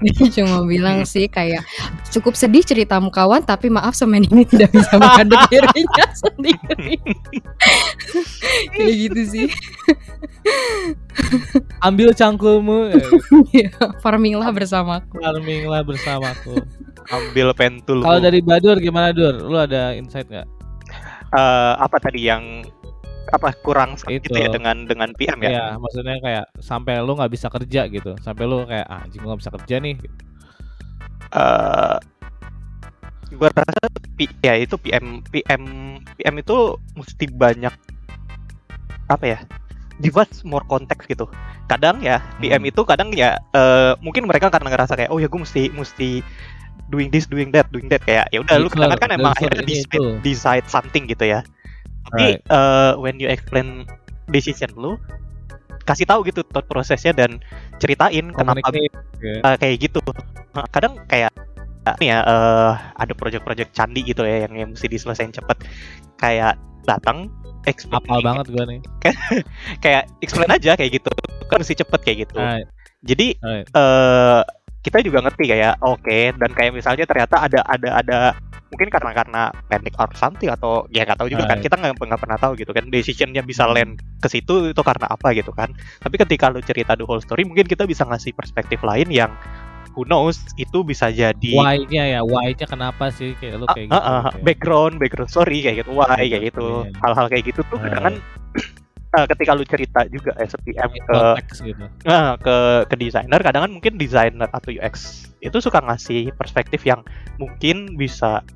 Speaker 2: dia cuma bilang sih kayak cukup sedih ceritamu kawan tapi maaf semen ini tidak bisa menghadap dirinya sendiri kayak gitu sih
Speaker 1: Ambil cangkulmu, eh,
Speaker 2: Iya, farming lah bersamaku
Speaker 1: farming lah bersamaku.
Speaker 3: ambil pentul
Speaker 1: Kalau dari Badur gimana Dur? Lu ada insight nggak?
Speaker 3: Eh, apa tadi yang apa kurang
Speaker 1: Itu.
Speaker 3: gitu ya dengan dengan PM ya
Speaker 1: Iya, maksudnya kayak sampai lu nggak bisa kerja gitu, sampai lu kayak ah, anjing gua nggak bisa kerja nih.
Speaker 3: eh gue rasa P- ya itu PM PM PM itu mesti banyak apa ya dibuat more konteks gitu kadang ya PM
Speaker 1: Hmm.
Speaker 3: itu kadang ya eh, mungkin mereka karena ngerasa kayak oh ya gue mesti mesti doing this doing that doing that kayak ya udah lu kadang kan emang akhirnya decide,
Speaker 1: itu.
Speaker 3: decide something gitu ya tapi
Speaker 1: Right.
Speaker 3: eh, when you explain decision lu kasih tahu gitu thought prosesnya dan ceritain kenapa uh, kayak gitu. Nah, kadang kayak uh, nih ya uh, ada project-project candi gitu ya yang, yang mesti diselesain cepet. Kayak datang explain
Speaker 1: Apal banget gua nih.
Speaker 3: kayak explain aja kayak gitu. Kan mesti cepet kayak gitu.
Speaker 1: Right,
Speaker 3: Jadi
Speaker 1: right.
Speaker 3: eh kita juga ngerti kayak oke dan kayak misalnya ternyata ada ada ada mungkin karena karena panic or something atau ya nggak tahu juga kan
Speaker 1: Right.
Speaker 3: kita nggak nggak pernah tahu gitu kan decisionnya bisa land ke situ itu karena apa gitu kan tapi ketika lu cerita the whole story mungkin kita bisa ngasih perspektif lain yang who knows itu bisa jadi
Speaker 1: Why-nya ya, why-nya kenapa sih kayak lu
Speaker 3: Ah,
Speaker 1: kayak
Speaker 3: ah,
Speaker 1: gitu.
Speaker 3: ah,
Speaker 1: kayak-
Speaker 3: background background story kayak gitu why kayak gitu
Speaker 1: Iya.
Speaker 3: hal-hal kayak gitu tuh kadang kan eh, ketika lu cerita juga as a PM ke
Speaker 1: gitu.
Speaker 3: Nah, ke ke desainer kadang kan mungkin desainer atau UX itu suka ngasih perspektif yang mungkin bisa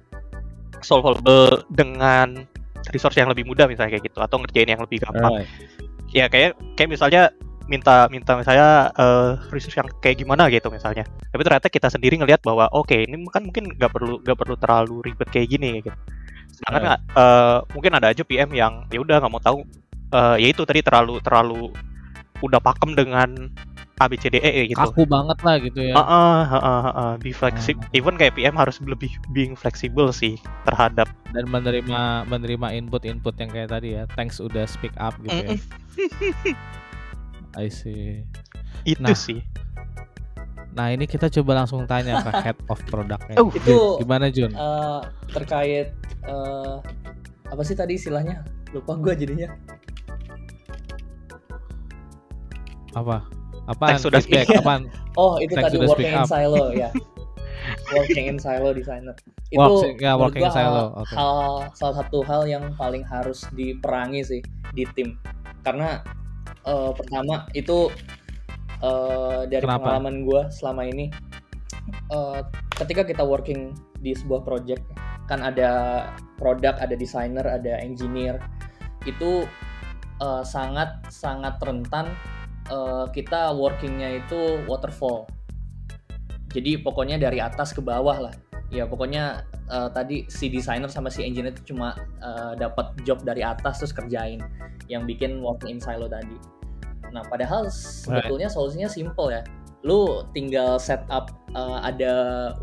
Speaker 3: solvable dengan resource yang lebih mudah misalnya kayak gitu atau ngerjain yang lebih gampang.
Speaker 1: Right.
Speaker 3: ya kayak kayak misalnya minta minta misalnya eh, resource yang kayak gimana gitu misalnya. Tapi ternyata kita sendiri ngelihat bahwa oke ini kan mungkin nggak perlu nggak perlu terlalu ribet kayak gini gitu. Sedangkan eh, mungkin ada aja PM yang ya udah nggak mau tahu. Eh, ya itu tadi terlalu terlalu udah pakem dengan ABCDE gitu
Speaker 1: Kaku banget lah gitu ya.
Speaker 3: Heeh, heeh, heeh. be flexible.
Speaker 1: Hmm.
Speaker 3: Even kayak PM harus lebih being flexible sih terhadap
Speaker 1: dan menerima menerima input-input yang kayak tadi ya. Thanks udah speak up gitu ya. I see.
Speaker 3: itu
Speaker 1: Nah.
Speaker 3: sih.
Speaker 1: Nah, ini kita coba langsung tanya ke head of produknya.
Speaker 3: Oh,
Speaker 4: itu
Speaker 1: Gimana Jun?
Speaker 4: eh, terkait eh, apa sih tadi istilahnya lupa gue jadinya
Speaker 1: Apa? Apaan?
Speaker 3: Thanks
Speaker 1: Feedback,
Speaker 3: speak.
Speaker 1: apaan?
Speaker 4: oh itu
Speaker 1: Thanks
Speaker 4: tadi
Speaker 1: sudah
Speaker 4: working
Speaker 1: speak
Speaker 4: in silo ya working in silo designer itu
Speaker 1: Works- ya, working in silo,
Speaker 4: hal,
Speaker 1: oke.
Speaker 4: hal- salah satu hal yang paling harus diperangi sih di tim karena eh, pertama itu eh, dari
Speaker 1: Kenapa?
Speaker 4: pengalaman gue selama ini eh, ketika kita working di sebuah project kan ada produk ada desainer ada engineer itu eh, sangat sangat rentan eh, kita workingnya itu waterfall. Jadi pokoknya dari atas ke bawah lah. Ya pokoknya eh, tadi si desainer sama si engineer itu cuma eh, dapat job dari atas terus kerjain yang bikin working in silo tadi. Nah padahal sebetulnya solusinya simple ya. Lu tinggal setup uh, ada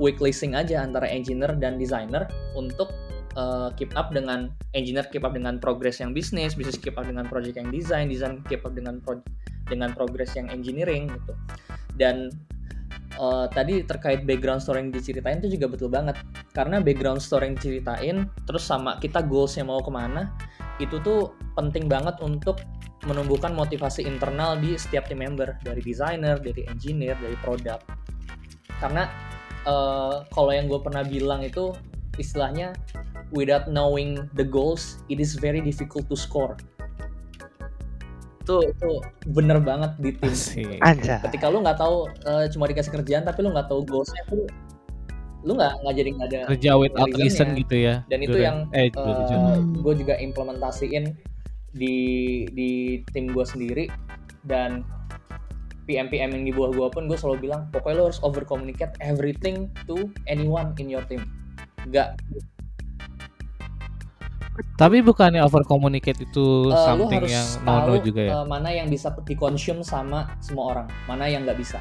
Speaker 4: weekly sync aja antara engineer dan designer untuk uh, keep up dengan engineer keep up dengan progress yang bisnis, bisnis keep up dengan project yang design, design keep up dengan pro- dengan progress yang engineering gitu. Dan uh, tadi terkait background story yang diceritain itu juga betul banget karena background story yang diceritain terus sama kita goalsnya mau ke mana itu tuh penting banget untuk menumbuhkan motivasi internal di setiap tim member dari designer, dari engineer, dari produk. Karena eh, kalau yang gue pernah bilang itu istilahnya without knowing the goals, it is very difficult to score. Itu itu bener banget di tim.
Speaker 3: Anjay.
Speaker 4: Ketika lu nggak tahu eh, cuma dikasih kerjaan tapi lu nggak tahu goalsnya tuh lu nggak nggak jadi nggak ada
Speaker 1: Kerja without reason gitu ya.
Speaker 4: Dan itu yang,
Speaker 1: eh Duren, Jun.
Speaker 2: Hmm.
Speaker 4: gue juga implementasiin di di tim gue sendiri dan PM PM yang di bawah gue pun gue selalu bilang pokoknya lo harus over communicate everything to anyone in your team nggak
Speaker 1: Tapi bukannya over communicate itu
Speaker 4: lo
Speaker 1: something yang
Speaker 4: tahu
Speaker 1: no no juga ya?
Speaker 4: eh, mana yang bisa dikonsum sama semua orang mana yang nggak bisa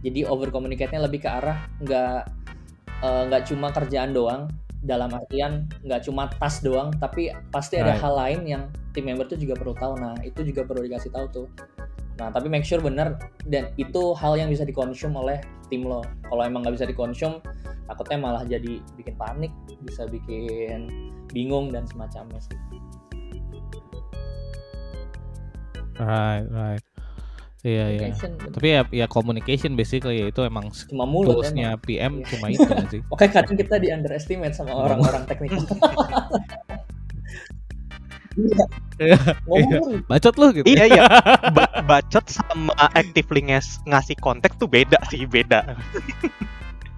Speaker 4: jadi over communicate-nya lebih ke arah nggak eh, nggak cuma kerjaan doang dalam artian nggak cuma tas doang tapi pasti ada
Speaker 1: Right.
Speaker 4: hal lain yang tim member tuh juga perlu tahu nah itu juga perlu dikasih tahu tuh nah tapi make sure bener dan itu hal yang bisa dikonsum oleh tim lo kalau emang nggak bisa dikonsum takutnya malah jadi bikin panik bisa bikin bingung dan semacamnya sih
Speaker 1: Right, right. Iya, iya. Tapi ya ya communication basically ya itu emang
Speaker 4: cuma mulut
Speaker 1: toolsnya
Speaker 4: emang.
Speaker 1: PM
Speaker 4: Iya.
Speaker 1: cuma itu sih.
Speaker 4: Oke kadang kita di underestimate sama orang-orang teknik. Iya. Ngomong
Speaker 1: Bacot lu gitu.
Speaker 3: Iya iya. Ba- bacot sama actively ngas- ngasih konteks tuh beda sih beda.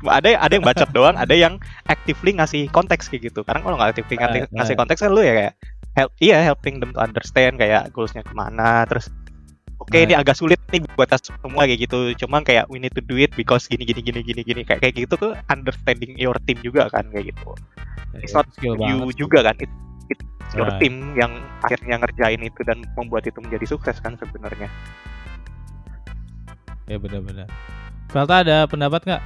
Speaker 3: ada ada yang bacot doang, ada yang actively ngasih konteks kayak gitu. Karena kalau nggak actively ngasih,
Speaker 1: Right,
Speaker 3: ngasih
Speaker 1: right.
Speaker 3: konteks kan lu ya kayak help iya helping them to understand kayak goalsnya ke mana terus oke ini agak sulit nih buat semua kayak gitu cuman kayak we need to do it because gini gini gini gini gini kayak kayak gitu tuh understanding your team juga kan kayak gitu it's not
Speaker 1: skill
Speaker 3: you
Speaker 1: banget.
Speaker 3: juga kan it, it's your
Speaker 1: Right.
Speaker 3: team yang akhirnya ngerjain itu dan membuat itu menjadi sukses kan sebenarnya
Speaker 1: Ya benar-benar. Velta ada pendapat nggak?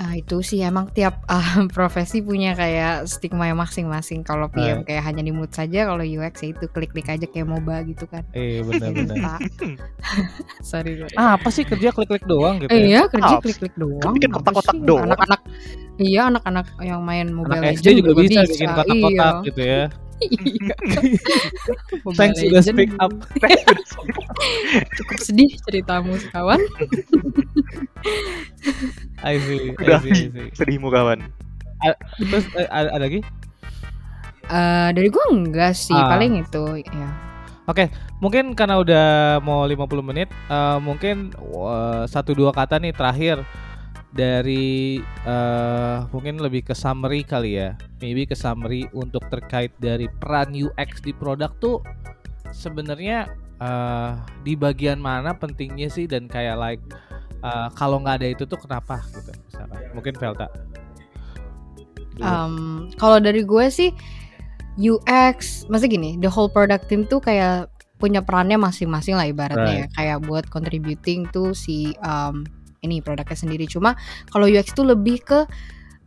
Speaker 2: Ah, itu sih emang tiap ah, profesi punya kayak stigma yang masing-masing. Kalau PM kayak hanya di mood saja, kalau UX ya itu klik-klik aja kayak MOBA gitu kan.
Speaker 1: Eh benar-benar.
Speaker 2: Sorry. sorry.
Speaker 1: ah, apa sih kerja klik-klik doang gitu?
Speaker 2: Eh,
Speaker 1: ya?
Speaker 2: iya kerja
Speaker 3: Ah,
Speaker 2: klik-klik doang.
Speaker 3: bikin kotak-kotak doang.
Speaker 2: Anak-anak Iya anak-anak yang main Mobile
Speaker 1: Anak
Speaker 2: Legends
Speaker 1: SD juga bisa bikin kotak-kotak
Speaker 2: Iya.
Speaker 1: gitu ya.
Speaker 2: Iya.
Speaker 1: Thanks sudah speak up.
Speaker 2: Cukup sedih ceritamu kawan.
Speaker 1: I see, I
Speaker 3: Udah.
Speaker 1: see, I see.
Speaker 3: sedihmu kawan
Speaker 1: Terus eh, ada, ada lagi?
Speaker 2: Eh, dari gua enggak sih,
Speaker 1: Ah.
Speaker 2: paling itu ya.
Speaker 1: Mungkin karena udah mau 50 menit, eh, mungkin eh, satu dua kata nih terakhir dari uh, mungkin lebih ke summary kali ya. Maybe ke summary untuk terkait dari peran UX di produk tuh sebenarnya uh, di bagian mana pentingnya sih? Dan kayak like uh, kalau nggak ada itu tuh kenapa gitu misalkan? Mungkin Velta.
Speaker 2: Um, kalau dari gue sih UX masih gini the whole product team tuh kayak punya perannya masing-masing lah ibaratnya ya.
Speaker 1: Right.
Speaker 2: kayak buat contributing tuh si um, ini produknya sendiri. Cuma kalau UX itu lebih ke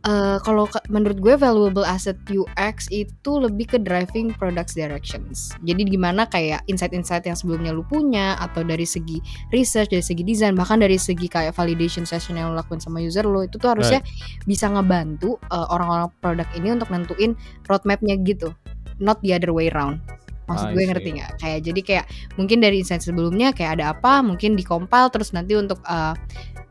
Speaker 2: eh, kalau menurut gue valuable asset UX itu lebih ke driving products directions. Jadi gimana kayak insight-insight yang sebelumnya lu punya atau dari segi research dari segi desain bahkan dari segi kayak validation session yang lu lakuin sama user lo itu tuh harusnya bisa ngebantu eh, orang-orang produk ini untuk nentuin roadmapnya gitu not the other way round. Maksud gue
Speaker 1: see.
Speaker 2: ngerti nggak? Kayak jadi kayak mungkin dari insight sebelumnya kayak ada apa mungkin di compile terus nanti untuk uh,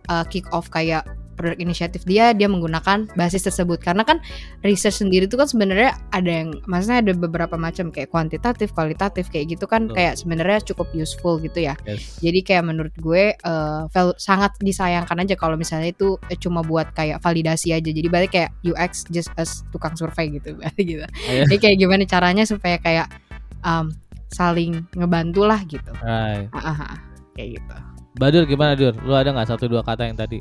Speaker 2: uh, kick off kayak produk inisiatif dia dia menggunakan basis tersebut karena kan research sendiri itu kan sebenarnya ada yang maksudnya ada beberapa macam kayak kuantitatif kualitatif kayak gitu kan
Speaker 1: Betul.
Speaker 2: kayak sebenarnya cukup useful gitu ya
Speaker 1: yes.
Speaker 2: jadi kayak menurut gue val- sangat disayangkan aja kalau misalnya itu eh, cuma buat kayak validasi aja jadi balik kayak UX just as tukang survei gitu balik gitu
Speaker 1: Iya.
Speaker 2: jadi kayak gimana caranya supaya kayak um, saling ngebantu lah gitu
Speaker 1: Right.
Speaker 2: Ah, ah. kayak gitu
Speaker 1: Badur gimana Dur? Lu ada nggak satu dua kata yang tadi?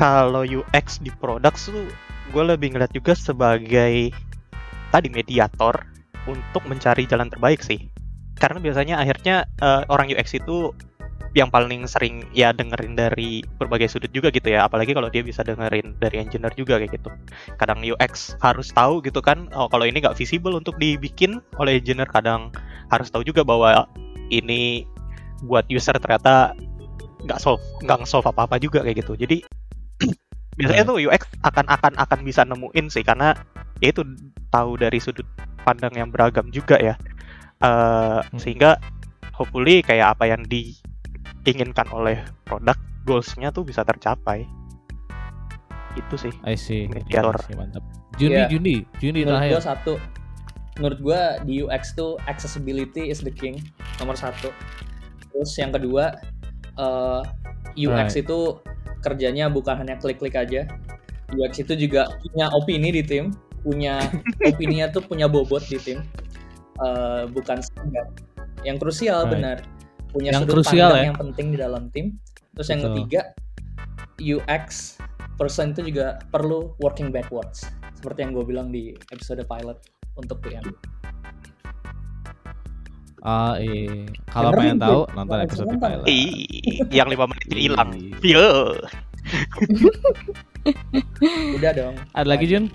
Speaker 3: kalau UX di produk tuh gue lebih ngeliat juga sebagai tadi mediator untuk mencari jalan terbaik sih karena biasanya akhirnya eh, orang UX itu yang paling sering ya dengerin dari berbagai sudut juga gitu ya apalagi kalau dia bisa dengerin dari engineer juga kayak gitu kadang UX harus tahu gitu kan oh kalau ini nggak visible untuk dibikin oleh engineer kadang harus tahu juga bahwa ini buat user ternyata nggak solve nggak solve apa apa juga kayak gitu jadi biasanya tuh UX akan akan akan bisa nemuin sih karena ya itu tahu dari sudut pandang yang beragam juga ya Eh, sehingga hopefully kayak apa yang diinginkan oleh produk goalsnya tuh bisa tercapai itu sih
Speaker 1: I see.
Speaker 3: Mediator.
Speaker 1: I see, mantap. Jundi,
Speaker 4: Iya.
Speaker 1: Jundi, Jundi
Speaker 4: menurut gue
Speaker 1: terakhir.
Speaker 4: satu menurut gue di UX tuh accessibility is the king nomor satu terus yang kedua eh, UX
Speaker 1: Right.
Speaker 4: itu kerjanya bukan hanya klik-klik aja UX itu juga punya opini di tim punya opininya tuh punya bobot di tim Eh, bukan sekedar yang krusial
Speaker 1: Right.
Speaker 4: benar punya
Speaker 1: Yang
Speaker 4: sudut
Speaker 1: krusial
Speaker 4: pandang
Speaker 1: ya.
Speaker 4: yang penting di dalam tim terus yang
Speaker 1: Betul.
Speaker 4: ketiga UX person itu juga perlu working backwards seperti yang gue bilang di episode pilot untuk PM.
Speaker 1: Ah, iya. Kalau pengen tahu nonton episode pilot.
Speaker 3: Ih, yang lima menit ini hilang
Speaker 1: Iya.
Speaker 3: Yo.
Speaker 4: Udah dong.
Speaker 1: Ada lagi Jun?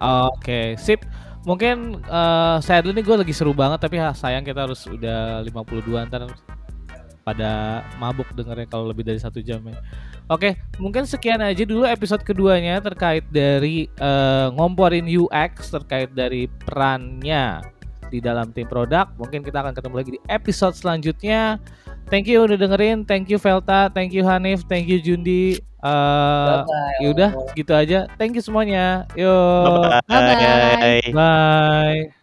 Speaker 1: Oke, sip. Mungkin eh sadly nih gue lagi seru banget tapi sayang kita harus udah 52 ntar pada mabuk dengernya kalau lebih dari satu jam ya. Oke, mungkin sekian aja dulu episode keduanya terkait dari eh, ngomporin UX terkait dari perannya di dalam tim produk. Mungkin kita akan ketemu lagi di episode selanjutnya. Thank you udah dengerin, thank you Velta, thank you Hanif, thank you Jundi. Eh
Speaker 4: Bye-bye.
Speaker 1: Yaudah, segitu aja. Thank you semuanya. Yo.
Speaker 3: Bye
Speaker 2: Bye-bye.
Speaker 3: bye.
Speaker 1: Bye.